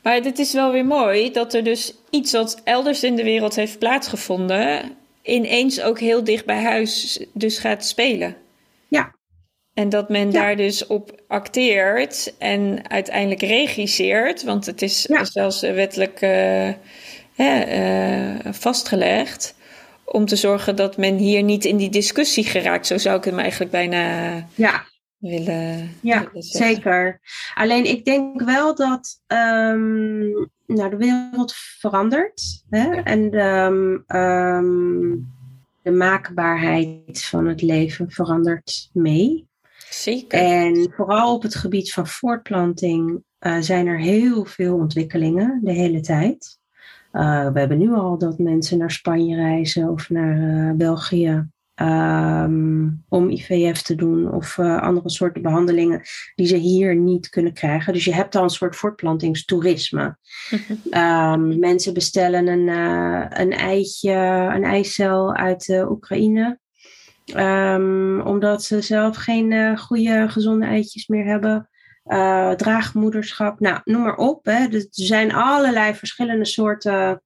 maar dit is wel weer mooi dat er dus iets wat elders in de wereld heeft plaatsgevonden, ineens ook heel dicht bij huis dus gaat spelen. Ja. En dat men Ja. daar dus op acteert en uiteindelijk regisseert, want het is Ja. zelfs wettelijk eh, hè, eh, vastgelegd, om te zorgen dat men hier niet in die discussie geraakt. Zo zou ik hem eigenlijk bijna Ja, willen, Ja, willen zeker. Alleen ik denk wel dat ehm, nou, de wereld verandert. Hè? Ja. En de, ehm, de maakbaarheid van het leven verandert mee. Zeker. En vooral op het gebied van voortplanting eh, zijn er heel veel ontwikkelingen de hele tijd. Eh, we hebben nu al dat mensen naar Spanje reizen of naar eh, België ehm, om IVF te doen of eh, andere soorten behandelingen die ze hier niet kunnen krijgen. Dus je hebt al een soort voortplantingstoerisme. Ehm, mensen bestellen een, eh, een eitje, een eicel uit Oekraïne. Ehm, omdat ze zelf geen eh, goede, gezonde eitjes meer hebben. Draagmoederschap, nou, noem maar op. Hè. Dus er zijn allerlei verschillende soorten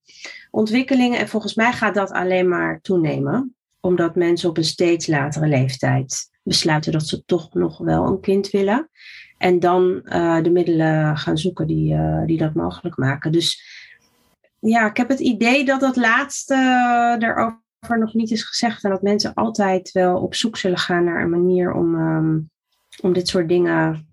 ontwikkelingen. En volgens mij gaat dat alleen maar toenemen. Omdat mensen op een steeds latere leeftijd besluiten dat ze toch nog wel een kind willen. En dan eh, de middelen gaan zoeken die, eh, die dat mogelijk maken. Dus ja, ik heb het idee dat dat laatste eh, erover nog niet is gezegd. En dat mensen altijd wel op zoek zullen gaan naar een manier om, ehm, om dit soort dingen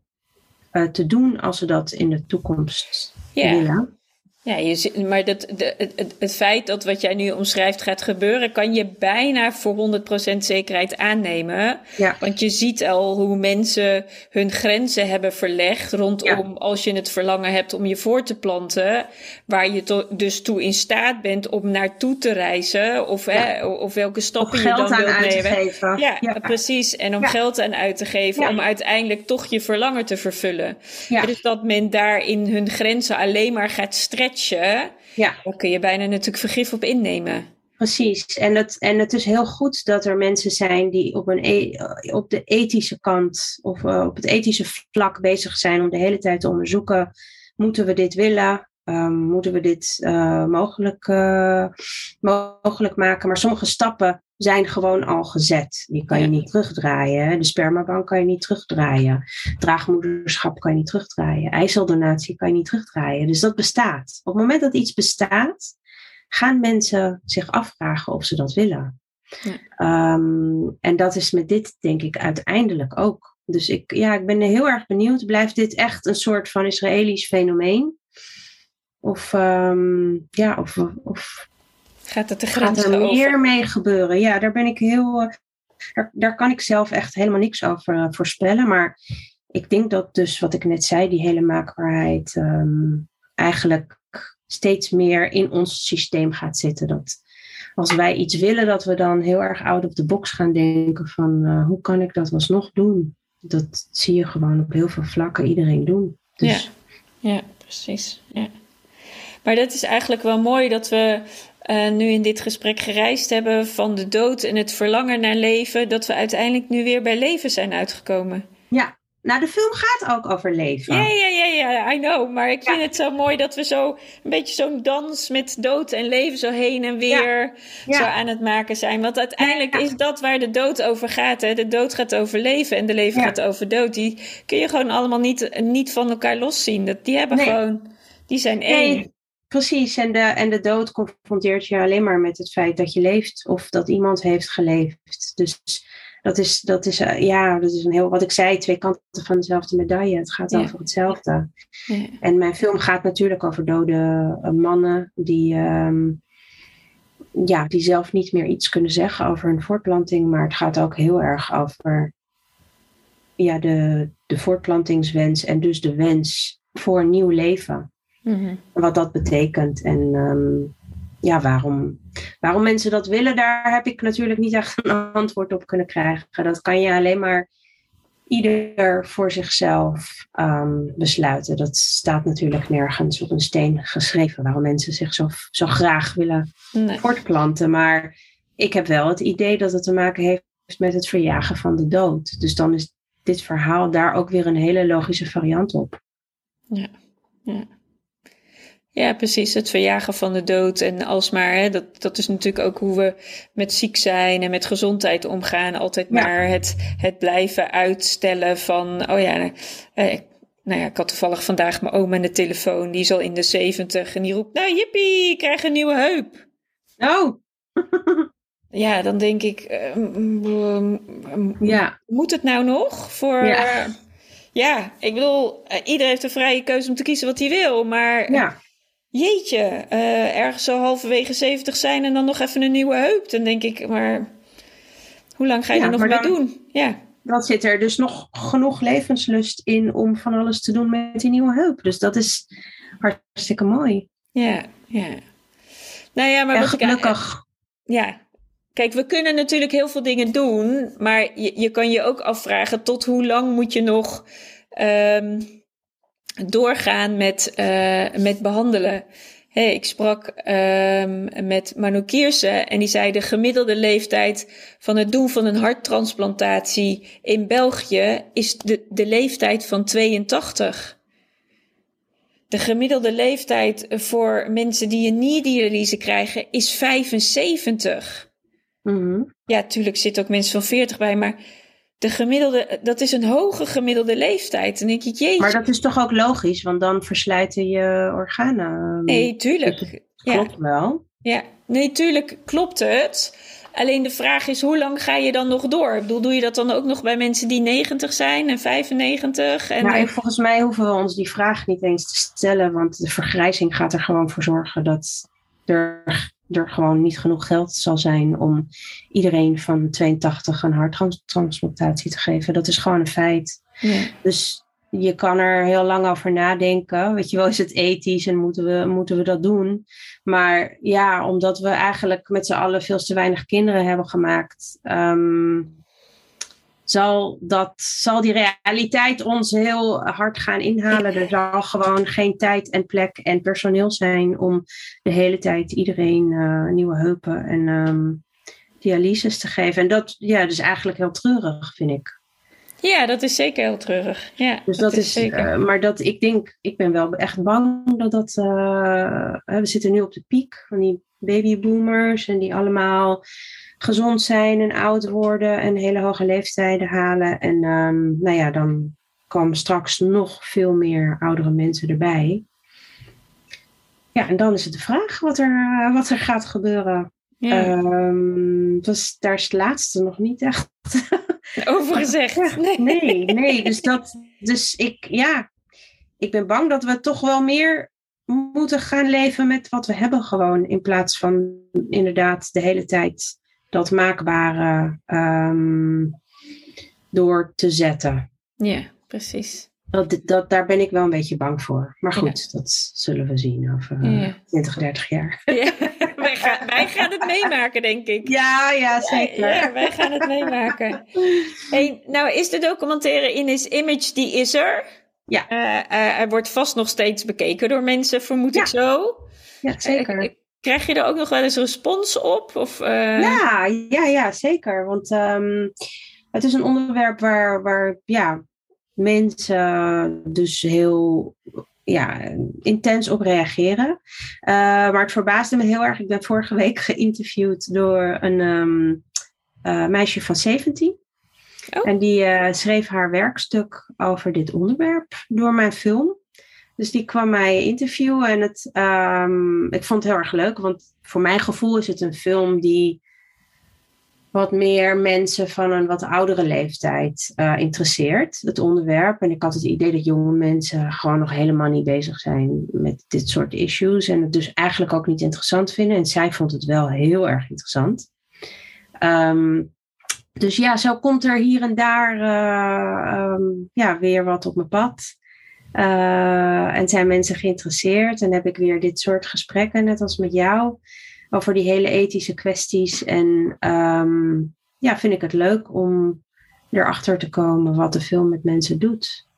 te doen als ze dat in de toekomst Ja. willen. Ja, je, maar dat, de, het, het, feit dat wat jij nu omschrijft gaat gebeuren, kan je bijna voor 100% zekerheid aannemen. Ja. Want je ziet al hoe mensen hun grenzen hebben verlegd rondom als je het verlangen hebt om je voor te planten, waar je to- dus toe in staat bent om naartoe te reizen of, hè, of welke stappen je geld dan aan wilt uit te nemen. geven. Ja, precies. En om geld aan uit te geven om uiteindelijk toch je verlangen te vervullen. Dus dat men daar in hun grenzen alleen maar gaat stretchen Ja. dan kun je bijna natuurlijk vergif op innemen. Precies. En, dat, en het is heel goed dat er mensen zijn die op, een e- op de ethische kant of eh, op het ethische vlak bezig zijn om de hele tijd te onderzoeken: moeten we dit willen? Ehm, moeten we dit eh, mogelijk, eh, mogelijk maken? Maar sommige stappen zijn gewoon al gezet. Die kan je niet terugdraaien. De spermabank kan je niet terugdraaien. Draagmoederschap kan je niet terugdraaien. IJsseldonatie kan je niet terugdraaien. Dus dat bestaat. Op het moment dat iets bestaat, gaan mensen zich afvragen of ze dat willen. Ja. Ehm, en dat is met dit denk ik uiteindelijk ook. Dus ik, ja, ik ben heel erg benieuwd. Blijft dit echt een soort van Israëlisch fenomeen? Of, ehm, ja, of, of Gaat het de gaat grens er over? meer mee gebeuren? Ja, daar ben ik heel. eh, daar, daar kan ik zelf echt helemaal niks over eh, voorspellen. Maar ik denk dat dus wat ik net zei, die hele maakbaarheid ehm, eigenlijk steeds meer in ons systeem gaat zitten. Dat als wij iets willen, dat we dan heel erg out of the box gaan denken van eh, hoe kan ik dat alsnog doen? Dat zie je gewoon op heel veel vlakken iedereen doen. Dus, Ja, precies. Ja. Maar dat is eigenlijk wel mooi dat we eh, nu in dit gesprek gereisd hebben van de dood en het verlangen naar leven, dat we uiteindelijk nu weer bij leven zijn uitgekomen. ja. Nou, de film gaat ook over leven. Ja, ja, ja, ja, I know. Maar ik Ja. vind het zo mooi dat we zo een beetje zo'n dans met dood en leven zo heen en weer Ja. zo aan het maken zijn. Want uiteindelijk is dat waar de dood over gaat. Hè? De dood gaat over leven en de leven gaat over dood. Die kun je gewoon allemaal niet, niet van elkaar loszien. Dat, die hebben Nee. gewoon, die zijn één. Nee, precies. En de, en de dood confronteert je alleen maar met het feit dat je leeft of dat iemand heeft geleefd. Dus dat is, dat is, eh, ja, dat is een heel, wat ik zei, twee kanten van dezelfde medaille. Het gaat Ja. over hetzelfde. Ja. En mijn film gaat natuurlijk over dode eh, mannen die, ehm, ja, die zelf niet meer iets kunnen zeggen over hun voortplanting. Maar het gaat ook heel erg over ja, de, de voortplantingswens en dus de wens voor een nieuw leven Mhm. wat dat betekent. En ehm, ja, waarom, waarom mensen dat willen, daar heb ik natuurlijk niet echt een antwoord op kunnen krijgen. Dat kan je alleen maar ieder voor zichzelf ehm, besluiten. Dat staat natuurlijk nergens op een steen geschreven, waarom mensen zich zo, zo graag willen Nee. voortplanten. Maar ik heb wel het idee dat het te maken heeft met het verjagen van de dood. Dus dan is dit verhaal daar ook weer een hele logische variant op. Ja, precies. Het verjagen van de dood. En alsmaar, hè, dat, dat is natuurlijk ook hoe we met ziek zijn en met gezondheid omgaan. Altijd Ja. maar het, het blijven uitstellen van, oh ja, nou, eh, nou ja, ik had toevallig vandaag mijn oom aan de telefoon. Die is al in de zeventig en die roept, nou jippie, ik krijg een nieuwe heup. Oh, Ja, dan denk ik, eh, ja. moet het nou nog? Voor, Ja. ja, ik bedoel, eh, iedereen heeft de vrije keuze om te kiezen wat hij wil. Maar Ja, Jeetje, eh, ergens zo halverwege 70 zijn en dan nog even een nieuwe heup. Dan denk ik, maar hoe lang ga je Ja, er nog mee dan- doen? Ja, dan zit er dus nog genoeg levenslust in om van alles te doen met die nieuwe heup. Dus dat is hartstikke mooi. ja, ja. Nou ja, maar en wat ik gelukkig. Ja, kijk, we kunnen natuurlijk heel veel dingen doen, maar je, je kan je ook afvragen tot hoe lang moet je nog ehm, doorgaan met, eh, met behandelen. Hey, ik sprak ehm, met Manu Kiersen en die zei de gemiddelde leeftijd van het doen van een harttransplantatie in België is de, de leeftijd van 82. De gemiddelde leeftijd voor mensen die een nierdialyse krijgen is 75. Mhm. Ja, tuurlijk zitten ook mensen van 40 bij, maar de gemiddelde, dat is een hoge gemiddelde leeftijd. Dan denk ik, jeetje. Maar dat is toch ook logisch, want dan verslijten je organen. Nee, tuurlijk. Ja, Klopt wel. ja, nee, tuurlijk klopt het. Alleen de vraag is, hoe lang ga je dan nog door? Ik bedoel, doe je dat dan ook nog bij mensen die 90 zijn en 95? En Nou, en volgens mij hoeven we ons die vraag niet eens te stellen, want de vergrijzing gaat er gewoon voor zorgen dat er, er gewoon niet genoeg geld zal zijn om iedereen van 82 een harttransplantatie te geven. Dat is gewoon een feit. ja. Dus je kan er heel lang over nadenken. Weet je wel, is het ethisch en moeten we, moeten we dat doen? Maar ja, omdat we eigenlijk met z'n allen veel te weinig kinderen hebben gemaakt, ehm, zal, dat, zal die realiteit ons heel hard gaan inhalen. Er zal gewoon geen tijd en plek en personeel zijn om de hele tijd iedereen uh, nieuwe heupen en um, dialyses te geven. En dat ja, dus eigenlijk heel treurig, vind ik. Ja, dat is zeker heel treurig. Ja, dus dat, is, zeker. Uh, maar dat ik denk, ik ben wel echt bang dat dat. Uh, we zitten nu op de piek van die babyboomers en die allemaal gezond zijn en oud worden en hele hoge leeftijden halen. En um, nou ja, dan komen straks nog veel meer oudere mensen erbij. Ja, en dan is het de vraag wat er, wat er gaat gebeuren. Ja. Um, dus daar is het laatste nog niet echt over gezegd. Nee. nee, nee. Dus, dat, dus ik, ja, ik ben bang dat we toch wel meer moeten gaan leven met wat we hebben gewoon. In plaats van inderdaad de hele tijd dat maakbare um, door te zetten. Ja, precies. Dat, dat, daar ben ik wel een beetje bang voor. Maar goed, ja. dat zullen we zien over uh, ja. 20, 30 jaar. Ja, wij, gaan, wij gaan het meemaken, denk ik. Ja, ja, zeker. Ja, wij gaan het meemaken. Hey, nou, is de documentaire In His Image, die is er. Ja. Uh, uh, hij wordt vast nog steeds bekeken door mensen, vermoed ik zo. Ja, zeker. Krijg je er ook nog wel eens respons op? Of, ja, ja, ja, zeker. Want um, het is een onderwerp waar, waar ja, mensen dus heel ja, intens op reageren. Uh, maar het verbaasde me heel erg. Ik ben vorige week geïnterviewd door een um, uh, meisje van 17. Oh. En die schreef haar werkstuk over dit onderwerp door mijn film. Dus die kwam mij interviewen en het, um, ik vond het heel erg leuk. Want voor mijn gevoel is het een film die wat meer mensen van een wat oudere leeftijd uh, interesseert, het onderwerp. En ik had het idee dat jonge mensen gewoon nog helemaal niet bezig zijn met dit soort issues. En het dus eigenlijk ook niet interessant vinden. En zij vond het wel heel erg interessant. Um, dus ja, zo komt er hier en daar uh, um, ja, weer wat op mijn pad. Uh, en zijn mensen geïnteresseerd. En heb ik weer dit soort gesprekken, net als met jou over die hele ethische kwesties. En um, ja, vind ik het leuk om erachter te komen wat de film met mensen doet.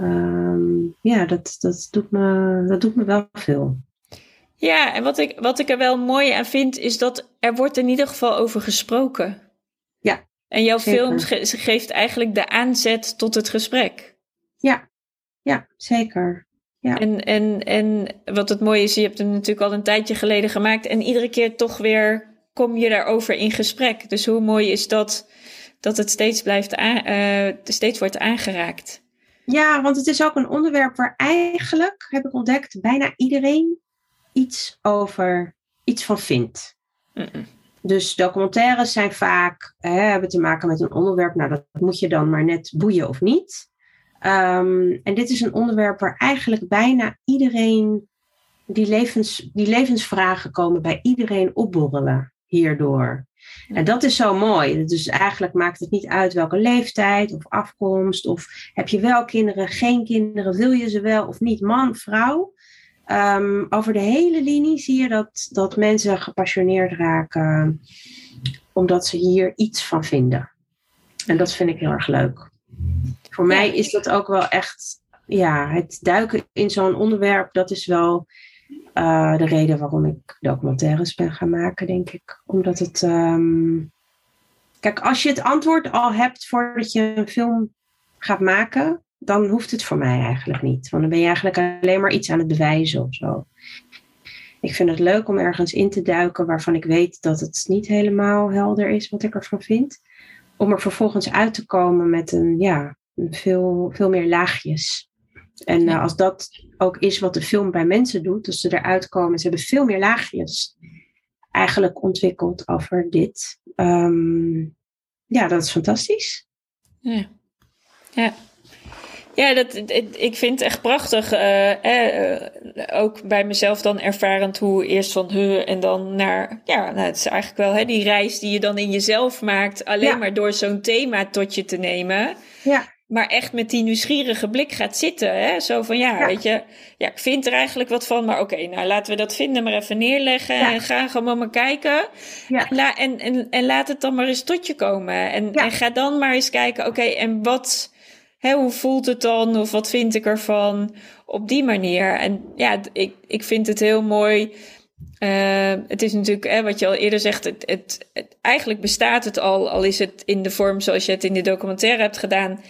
Um, ja, dat, dat, doet me, dat doet me wel veel. Ja, en wat ik, wat ik er wel mooi aan vind, is dat er wordt in ieder geval over gesproken. Ja. En jouw zeker. film ge geeft eigenlijk de aanzet tot het gesprek. Ja, ja zeker. Ja. En, en, en wat het mooie is, je hebt hem natuurlijk al een tijdje geleden gemaakt. En iedere keer toch weer kom je daarover in gesprek. Dus hoe mooi is dat, dat het steeds, blijft uh, steeds wordt aangeraakt. Ja, want het is ook een onderwerp waar eigenlijk, heb ik ontdekt, bijna iedereen iets over, iets van vindt. Mm -mm. Dus documentaires zijn vaak, hè, hebben te maken met een onderwerp. Nou, dat moet je dan maar net boeien of niet. Um, en dit is een onderwerp waar eigenlijk bijna iedereen, die, levens, die levensvragen komen bij iedereen opborrelen hierdoor. En dat is zo mooi. Dus eigenlijk maakt het niet uit welke leeftijd of afkomst, of heb je wel kinderen, geen kinderen, wil je ze wel of niet, man, vrouw. Um, over de hele linie zie je dat, dat mensen gepassioneerd raken, omdat ze hier iets van vinden. En dat vind ik heel erg leuk. Voor ja. mij is dat ook wel echt, ja, het duiken in zo'n onderwerp, dat is wel uh, de reden waarom ik documentaires ben gaan maken, denk ik. Omdat het, um, kijk, als je het antwoord al hebt voordat je een film gaat maken, dan hoeft het voor mij eigenlijk niet. Want dan ben je eigenlijk alleen maar iets aan het bewijzen of zo. Ik vind het leuk om ergens in te duiken waarvan ik weet dat het niet helemaal helder is wat ik ervan vind. Om er vervolgens uit te komen met een, ja, veel, veel meer laagjes. En uh, als dat ook is wat de film bij mensen doet, als ze eruit komen, ze hebben veel meer laagjes eigenlijk ontwikkeld over dit. Um, ja, dat is fantastisch. Ja. Ja. Ja, dat, ik vind het echt prachtig. Uh, eh, ook bij mezelf dan ervarend hoe eerst van he en dan naar. Ja, nou, het is eigenlijk wel hè, die reis die je dan in jezelf maakt. Alleen ja. maar door zo'n thema tot je te nemen. Ja. Maar echt met die nieuwsgierige blik gaat zitten. Hè? Zo van ja, weet je, ja, ik vind er eigenlijk wat van, maar oké, nou laten we dat vinden maar even neerleggen en ga gewoon maar kijken. En, la, en, en, en, laat het dan maar eens tot je komen. En, en ga dan maar eens kijken, oké, en wat, hè, hoe voelt het dan? Of wat vind ik ervan? Op die manier. En ja, ik, ik vind het heel mooi. Uh, het is natuurlijk, hè, wat je al eerder zegt, het, het, het, eigenlijk bestaat het al, al is het in de vorm zoals je het in de documentaire hebt gedaan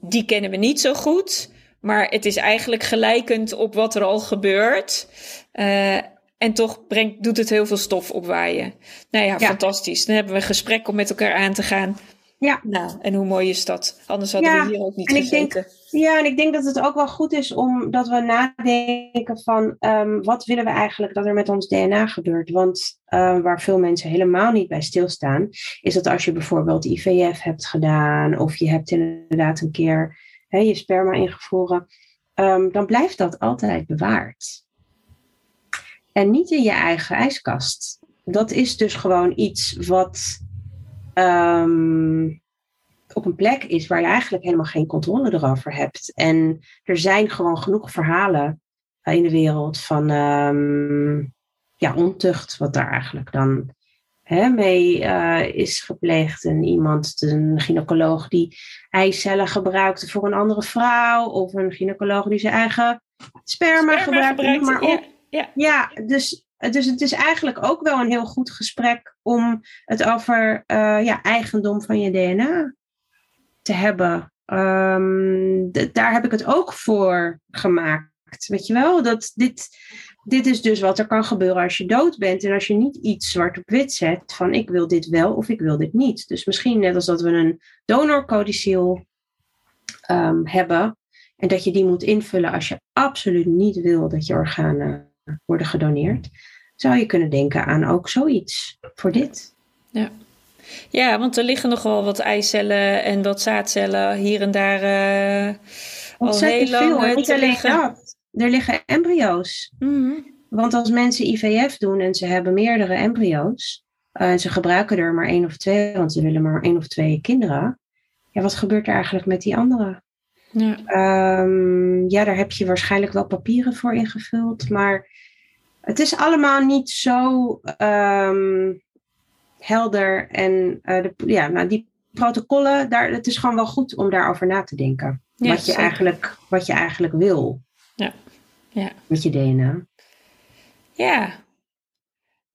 die kennen we niet zo goed. Maar het is eigenlijk gelijkend op wat er al gebeurt. Uh, en toch brengt, doet het heel veel stof opwaaien. Nou ja, fantastisch. Dan hebben we een gesprek om met elkaar aan te gaan. Ja. Nou, en hoe mooi is dat? Anders hadden we hier ook niet en gezeten. Ik denk, ja, en ik denk dat het ook wel goed is om dat we nadenken van um, wat willen we eigenlijk dat er met ons DNA gebeurt. Want uh, waar veel mensen helemaal niet bij stilstaan, is dat als je bijvoorbeeld IVF hebt gedaan of je hebt inderdaad een keer hè, je sperma ingevroren, um, dan blijft dat altijd bewaard. En niet in je eigen ijskast. Dat is dus gewoon iets wat um, op een plek is waar je eigenlijk helemaal geen controle erover hebt. En er zijn gewoon genoeg verhalen in de wereld van um, ja, ontucht, wat daar eigenlijk dan hè, mee uh, is gepleegd. En iemand, een gynaecoloog die eicellen gebruikte voor een andere vrouw, of een gynaecoloog die zijn eigen sperma, sperma gebruikte. Maar op. Ja, ja. ja, dus dus het is eigenlijk ook wel een heel goed gesprek om het over uh, ja, eigendom van je DNA te hebben. Um, daar heb ik het ook voor gemaakt. Weet je wel? Dat dit, dit is dus wat er kan gebeuren als je dood bent. En als je niet iets zwart op wit zet van ik wil dit wel of ik wil dit niet. Dus misschien net als dat we een donorcodiciel um, hebben. En dat je die moet invullen als je absoluut niet wil dat je organen worden gedoneerd. Zou je kunnen denken aan ook zoiets voor dit. Ja. Ja, want er liggen nogal wat eicellen en wat zaadcellen hier en daar uh, al heel lang veel. Niet alleen dat. Er liggen embryo's. Mm Want als mensen IVF doen en ze hebben meerdere embryo's, uh, en ze gebruiken er maar één of twee, want ze willen maar één of twee kinderen. Ja, wat gebeurt er eigenlijk met die andere? Ja. Um, ja, daar heb je waarschijnlijk wel papieren voor ingevuld, maar het is allemaal niet zo um, helder. En uh, de, ja, nou, die protocollen, daar, het is gewoon wel goed om daarover na te denken. wat, je eigenlijk, wat je eigenlijk wil. Ja. ja. Met je DNA. Ja.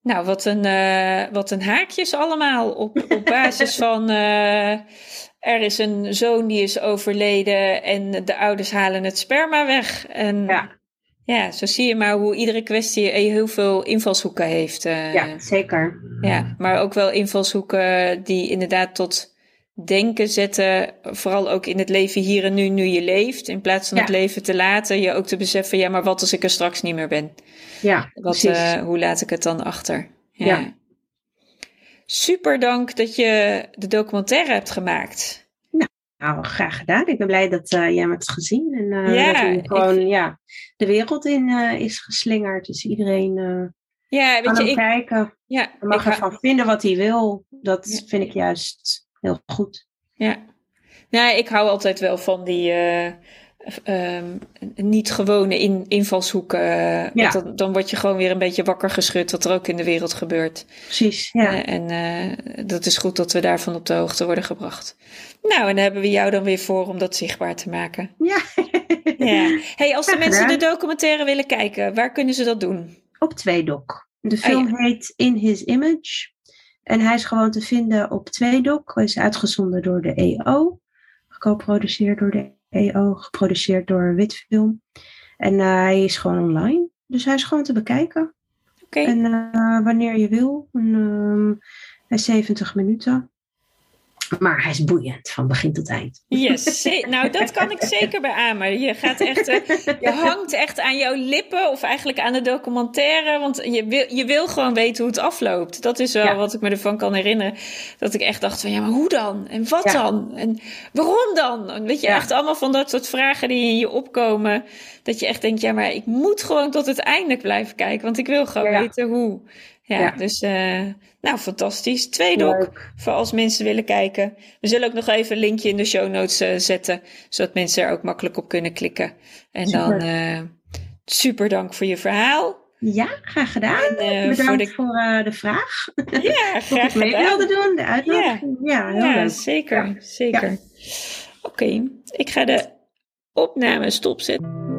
Nou, wat een, uh, wat een haakjes allemaal op, op basis van... Uh, er is een zoon die is overleden en de ouders halen het sperma weg. En ja. Ja, zo zie je maar hoe iedere kwestie heel veel invalshoeken heeft. Uh, ja, zeker. Ja, maar ook wel invalshoeken die inderdaad tot denken zetten. Vooral ook in het leven hier en nu, nu je leeft. In plaats van het leven te laten, je ook te beseffen: ja, maar wat als ik er straks niet meer ben? Ja, wat, uh, hoe laat ik het dan achter? Ja. ja. Super dank dat je de documentaire hebt gemaakt. Nou, graag gedaan. Ik ben blij dat uh, jij me hebt gezien. En uh, ja, dat gewoon ja, de wereld in uh, is geslingerd. Dus iedereen ja, weet kan je, ik, kijken. Ja, mag ervan vinden wat hij wil. Dat vind ik juist heel goed. Ja. Nou, ik hou altijd wel van die um, niet gewone in, invalshoeken. Ja. Dan, dan word je gewoon weer een beetje wakker geschud wat er ook in de wereld gebeurt. Precies, ja. en dat is goed dat we daarvan op de hoogte worden gebracht. Nou, en hebben we jou dan weer voor om dat zichtbaar te maken. Ja. ja. Hey, als de mensen de documentaire willen kijken, waar kunnen ze dat doen? Op Tweedok. De oh, film heet In His Image. En hij is gewoon te vinden op Tweedok. Hij is uitgezonden door de EO. Geco-produceerd door de EO. Geproduceerd door Witfilm. En uh, hij is gewoon online. Dus hij is gewoon te bekijken. Oké. En uh, wanneer je wil. En, uh, 70 minuten. Maar hij is boeiend van begin tot eind. Yes, nou dat kan ik zeker beamen. Je, gaat echt, eh, je hangt echt aan jouw lippen of eigenlijk aan de documentaire. Want je wil, je wil gewoon weten hoe het afloopt. Dat is wel wat ik me ervan kan herinneren. Dat ik echt dacht van ja, maar hoe dan? En wat dan? En waarom dan? En weet je, echt allemaal van dat soort vragen die in je opkomen. Dat je echt denkt, ja, maar ik moet gewoon tot het einde blijven kijken. Want ik wil gewoon weten hoe. Ja, Ja. dus eh, nou fantastisch. Tweedok, voor als mensen willen kijken. We zullen ook nog even een linkje in de show notes eh, zetten, zodat mensen er ook makkelijk op kunnen klikken. En Super. dan eh, super dank voor je verhaal. Ja, graag gedaan. En, Bedankt voor de... voor de vraag. Ja, graag ik mee gedaan. wilde doen, de uitnodiging. Ja, heel Ja, leuk. zeker. Ja. zeker. Oké, ik ga de opname stopzetten.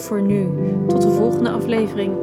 Voor nu, tot de volgende aflevering.